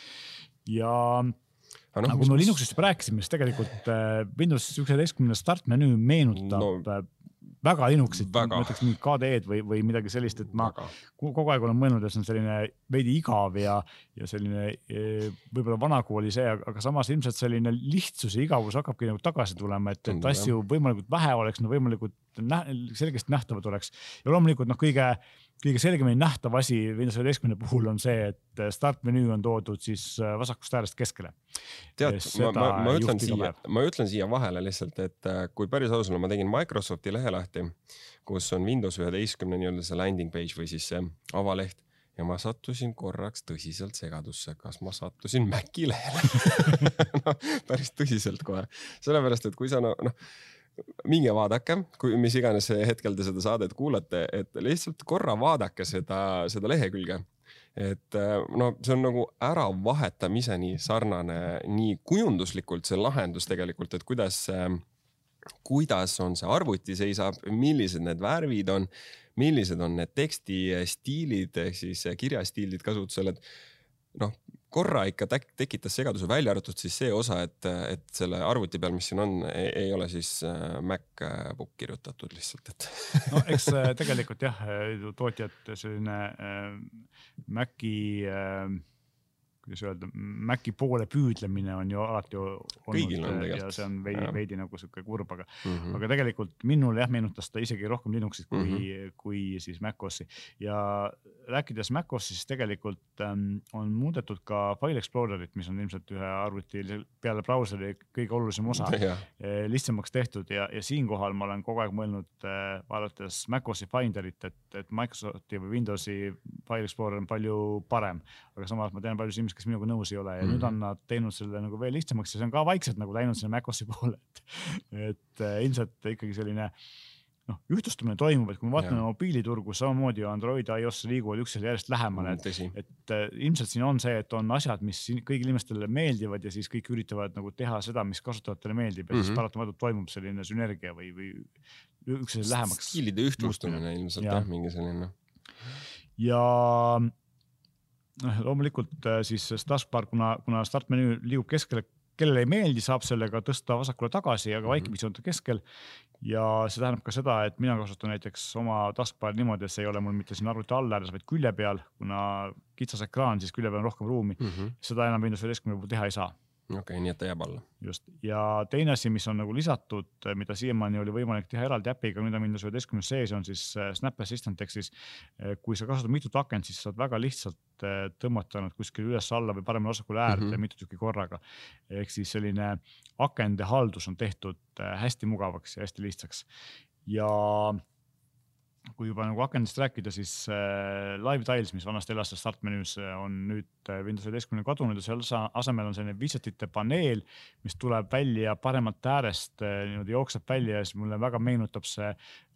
ja aga no, kui me Linuxist juba rääkisime, siis tegelikult äh, Windows üheksateistkümne startmenüü meenutab no, äh, väga Linuxit, ma ütleks mingit KDE-d või, või midagi sellist, et ma väga. kogu aeg olen mõelnud, et see on selline veidi igav ja, ja selline e, võib-olla vanakooli see, aga samas ilmselt selline lihtsus ja igavus hakkabki nagu tagasi tulema, et, et asju võimalikult vähe oleks, no võimalikult nä selgesti nähtavad oleks. ja loomulikult noh, kõige kõige selgemini nähtav asi Windows üheteistkümne puhul on see, et start menüü on toodud siis äh, vasakust äärest keskele. tead, ma, ma, ma ütlen siia, ma ütlen siia vahele lihtsalt, et äh, kui päris aus olla, ma tegin Microsofti lehe lahti, kus on Windows üheteistkümne nii-öelda see landing page või siis see avaleht ja ma sattusin korraks tõsiselt segadusse, kas ma sattusin Maci lehele? [laughs] No, päris tõsiselt kohe, sellepärast et kui sa noh no, minge vaadake, kui, mis iganes hetkel te seda saadet kuulate, et lihtsalt korra vaadake seda, seda lehekülge. et no see on nagu äravahetamiseni sarnane nii kujunduslikult see lahendus tegelikult, et kuidas, kuidas on see arvuti seisab, millised need värvid on, millised on need tekstistiilid ehk siis kirjastiilid kasutusel, et noh, korra ikka tekitas segaduse, välja arvatud siis see osa, et, et selle arvuti peal, mis siin on, ei ole siis äh, MacBook kirjutatud lihtsalt, et. [laughs] no eks äh, tegelikult jah, tootjad selline äh, Maci äh, kuidas öelda, Maci poole püüdlemine on ju alati olnud ja see on veidi, veidi nagu sihuke kurb, aga mm, -hmm. aga tegelikult minule jah, meenutas ta isegi rohkem Linuxit kui mm, -hmm. kui siis MacOS-i ja rääkides MacOS-ist, siis tegelikult ähm, on muudetud ka File Explorerit, mis on ilmselt ühe arvuti peale brauseri kõige olulisem osa [laughs] eh, lihtsamaks tehtud. Ja, ja siinkohal ma olen kogu aeg mõelnud äh, vaadates MacOS-i Finderit, et, et Microsofti või Windowsi File Explorer on palju parem, aga samas ma tean paljusid inimesi, kes minuga nõus ei ole ja mm -hmm. nüüd on nad teinud selle nagu veel lihtsamaks ja see on ka vaikselt nagu läinud sinna MacOS-i [laughs] poole, et, et äh, ilmselt ikkagi selline noh, ühtlustumine toimub, et kui me vaatame mobiiliturgu, samamoodi Android, iOS liiguvad üksteisele järjest lähemale, et, mm, et äh, ilmselt siin on see, et on asjad, mis kõigile inimestele meeldivad ja siis kõik üritavad nagu teha seda, mis kasutajatele meeldib ja mm -hmm. siis mhm. paratamatult toimub selline sünergia või, või üksteisele lähemaks. stiilide ühtlustumine ilmselt jah ja,, mingi selline. ja loomulikult äh, siis taskbar, kuna, kuna startmenüü liigub keskele, kellele ei meeldi, saab sellega tõsta vasakule tagasi, aga vaikimisi on ta keskel. ja see tähendab ka seda, et mina kasutan näiteks oma taskbar'i niimoodi, et see ei ole mul mitte siin arvuti all ääres, vaid külje peal, kuna kitsas ekraan, siis külje peal on rohkem ruumi mm. -hmm. seda enam Windows üheteistkümne puhul teha ei saa okei okay,, nii et ta jääb alla. just ja teine asi, mis on nagu lisatud, mida siiamaani oli võimalik teha eraldi äpiga, nüüd on Windows üheteistkümnes sees, on siis äh, Snap Assistant ehk siis äh, kui sa kasutad mitut akent, siis saad väga lihtsalt äh, tõmmata nad kuskile üles-alla või paremale-vasakule äärde mm -hmm. mitu tükki korraga. ehk siis selline akende haldus on tehtud hästi mugavaks ja hästi lihtsaks ja kui juba nagu akendest rääkida, siis äh, Live Tiles, mis vanasti elas seal startmenüüs, äh, on nüüd äh, Windows üheteistkümne kadunud ja seal asemel on selline widget'ite paneel, mis tuleb välja paremalt äärest äh,, niimoodi jookseb välja ja siis mulle väga meenutab see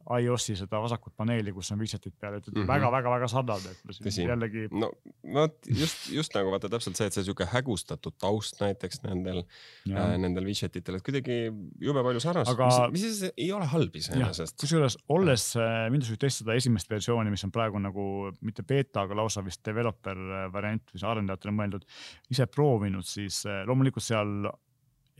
iOS-i seda vasakut paneeli, kus on widget'id peal, et väga-väga-väga mhm. sarnane, et Tõsi. jällegi. no vot just, just nagu vaata täpselt see, et see sihuke hägustatud taust näiteks nendel, äh, nendel widget itel, et kuidagi jube palju sarnast Aga..., mis, mis ei ole halb iseenesest. kusjuures olles äh, Windows üksteist seda esimest versiooni, mis on praegu nagu mitte beeta, aga lausa vist developer äh, variant, mis arendajatele mõeldud, ise proovinud, siis äh, loomulikult seal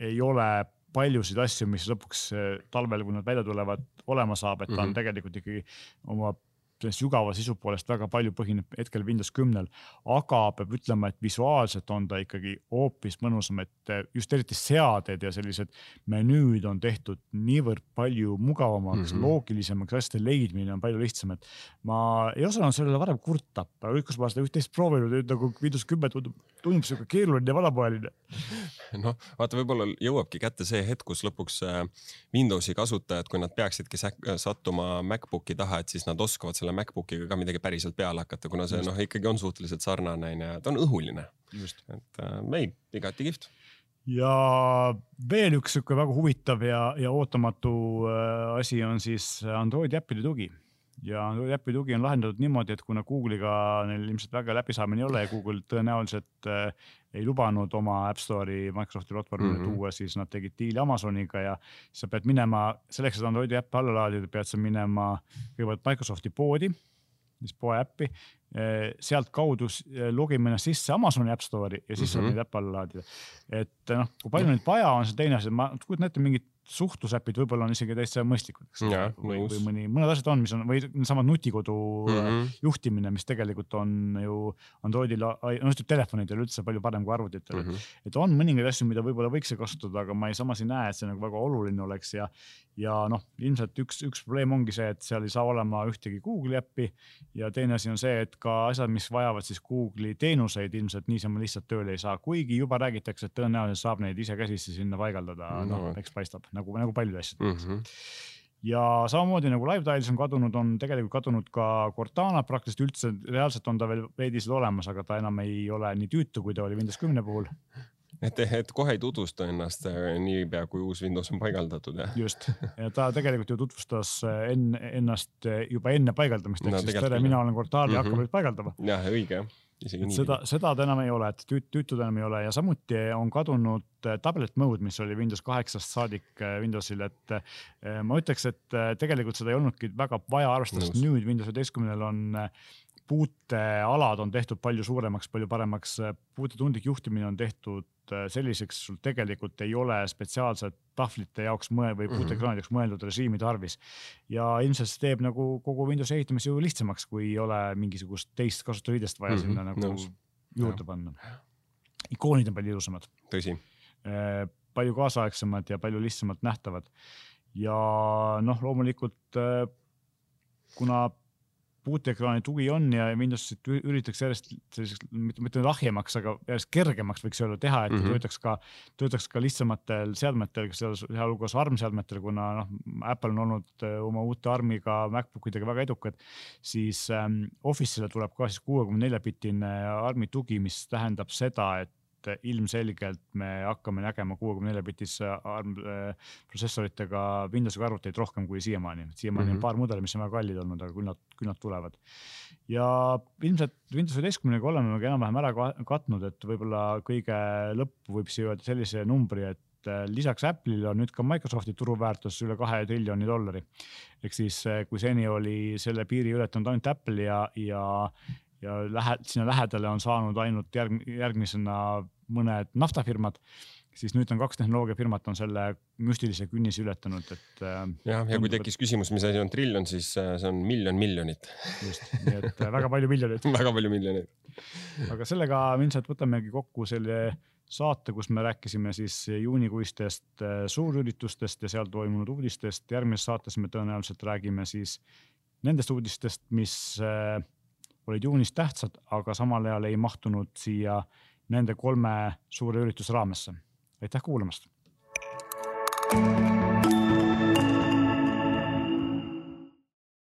ei ole paljusid asju, mis lõpuks eh, talvel, kui nad välja tulevad, olema saab, et ta on mm -hmm. tegelikult ikkagi oma sellest sügava sisu poolest väga palju põhineb hetkel Windows kümnel, aga peab ütlema, et visuaalselt on ta ikkagi hoopis mõnusam, et just eriti seaded ja sellised menüüd on tehtud niivõrd palju mugavamaks mm, -hmm. loogilisemaks, asjade leidmine on palju lihtsam, et ma ei osanud sellele varem kurta, kus ma seda üht-teist proovinud, nagu Windows kümme tundub, tundub sihuke keeruline ja vanamoeline. noh, vaata, võib-olla jõuabki kätte see hetk, kus lõpuks äh, Windowsi kasutajad, kui nad peaksidki sattuma MacBooki taha, et siis nad oskavad selle MacBookiga ka midagi päriselt peale hakata, kuna see noh, ikkagi on suhteliselt sarnane onju ja ta on õhuline. et äh, ei, igati kihvt ja veel üks sihuke väga huvitav ja, ja ootamatu äh, asi on siis Androidi äppide tugi ja äpi tugi on lahendatud niimoodi, et kuna Google'iga neil ilmselt väga läbisaamine ei ole ja Google tõenäoliselt äh, ei lubanud oma App Store'i Microsofti platvormile mm -hmm. tuua, siis nad tegid diili Amazoniga ja sa pead minema, selleks, et Androidi äppe alla laadida, pead sa minema kõigepealt Microsofti poodi, siis poe äppi, äh, sealtkaudu äh, logime ennast sisse Amazoni App Store'i ja siis mm -hmm. mhm. neid äppe alla laadida. et noh, kui palju neid vaja on, see teine asi, ma kujutan ette mingit suhtlusäpid võib-olla on isegi täitsa mõistlikud, eks ole, või, mõni, mõned asjad on, mis on või needsamad nutikodu mm -hmm. juhtimine, mis tegelikult on ju Androidil, no ütleme telefonidel üldse palju parem kui arvutitel mm. -hmm. et on mõningaid asju, mida võib-olla võiks kasutada, aga ma ei, samas ei näe, et see nagu väga oluline oleks ja, ja noh, ilmselt üks, üks probleem ongi see, et seal ei saa olema ühtegi Google'i äppi. Ja teine asi on see, et ka asjad, mis vajavad siis Google'i teenuseid, ilmselt niisama lihtsalt tööle ei saa, kuigi juba räägitakse, et tõenäoliselt saab neid isekäsitsi sinna paigaldada. No., noh, eks paistab nagu, nagu paljude asjade mm. -hmm ja samamoodi nagu LiveTiles on kadunud, on tegelikult kadunud ka Cortana. Praktiliselt üldse, reaalselt on ta veel veidi seal olemas, aga ta enam ei ole nii tüütu, kui ta oli Windows kümne puhul et, et kohe ei tutvusta ennast äh, niipea, kui uus Windows on paigaldatud, jah? just, ta tegelikult ju tutvustas äh, enne, ennast äh, juba enne paigaldamist, ehk no, siis tere, mina olen Cortana ja mm -hmm. hakkab nüüd paigaldama. jah, õige seda, seda ta enam ei ole, et tüüt, tüütud enam ei ole ja samuti on kadunud tablet mode, mis oli Windows kaheksast saadik Windowsil, et ma ütleks, et tegelikult seda ei olnudki väga vaja, arvestades nüüd Windows üheteistkümnel on puutealad on tehtud palju suuremaks, palju paremaks, puutetundlik juhtimine on tehtud selliseks, sul tegelikult ei ole spetsiaalset tahvlite jaoks mõe- või mhm. puutekraanide jaoks mõeldud režiimi tarvis. ja ilmselt see teeb nagu kogu Windowsi ehitamise ju lihtsamaks, kui ei ole mingisugust teist kasutajaliidest vaja mm -hmm. sinna nagu Nõus. juurde panna. ikoonid on palju ilusamad. tõsi. Äh, palju kaasaegsemad ja palju lihtsamalt nähtavad. ja noh, loomulikult äh, kuna puuteekraani tugi on ja Windowsit üritatakse järjest selliseks, mitte lahjemaks, aga järjest kergemaks võiks öelda teha, et mm -hmm. töötaks ka, töötaks ka lihtsamatel seadmetel, sealhulgas armseadmetel, kuna noh, Apple on olnud äh, oma uute armiga MacBook idega väga edukad, siis ähm, Office'ile tuleb ka siis kuuekümne nelja bitine armi tugi, mis tähendab seda, et et ilmselgelt me hakkame nägema kuuekümne nelja bitise ARM äh, protsessoritega Windowsi arvuteid rohkem kui siiamaani. siiamaani mm -hmm. on mhm. paar mudelit, mis on väga kallid olnud, aga küll nad, küll nad tulevad. ja ilmselt Windows üheteistkümnega oleme enam-vähem ära katnud, et võib-olla kõige lõppu võib siia öelda sellise numbri, et äh, lisaks Apple'ile on nüüd ka Microsofti turuväärtus üle kahe triljoni dollari. ehk siis, äh, kui seni oli selle piiri ületanud ainult Apple ja, ja ja lähe-, sinna lähedale on saanud ainult järg-, järgmisena mõned naftafirmad, siis nüüd on kaks tehnoloogiafirmat on selle müstilise künnise ületanud, et. Äh, jah, ja kui tekkis küsimus, mis asi on triljon, siis äh, see on miljon miljonit. just, nii et äh, väga palju miljoneid [laughs] väga palju miljoneid. aga sellega ilmselt võtamegi kokku selle saate, kus me rääkisime siis juunikuistest suurüritustest ja seal toimunud uudistest. järgmises saates me tõenäoliselt räägime siis nendest uudistest, mis olid juunis tähtsad, aga samal ajal ei mahtunud siia nende kolme suure ürituse raamesse. aitäh kuulamast. thank you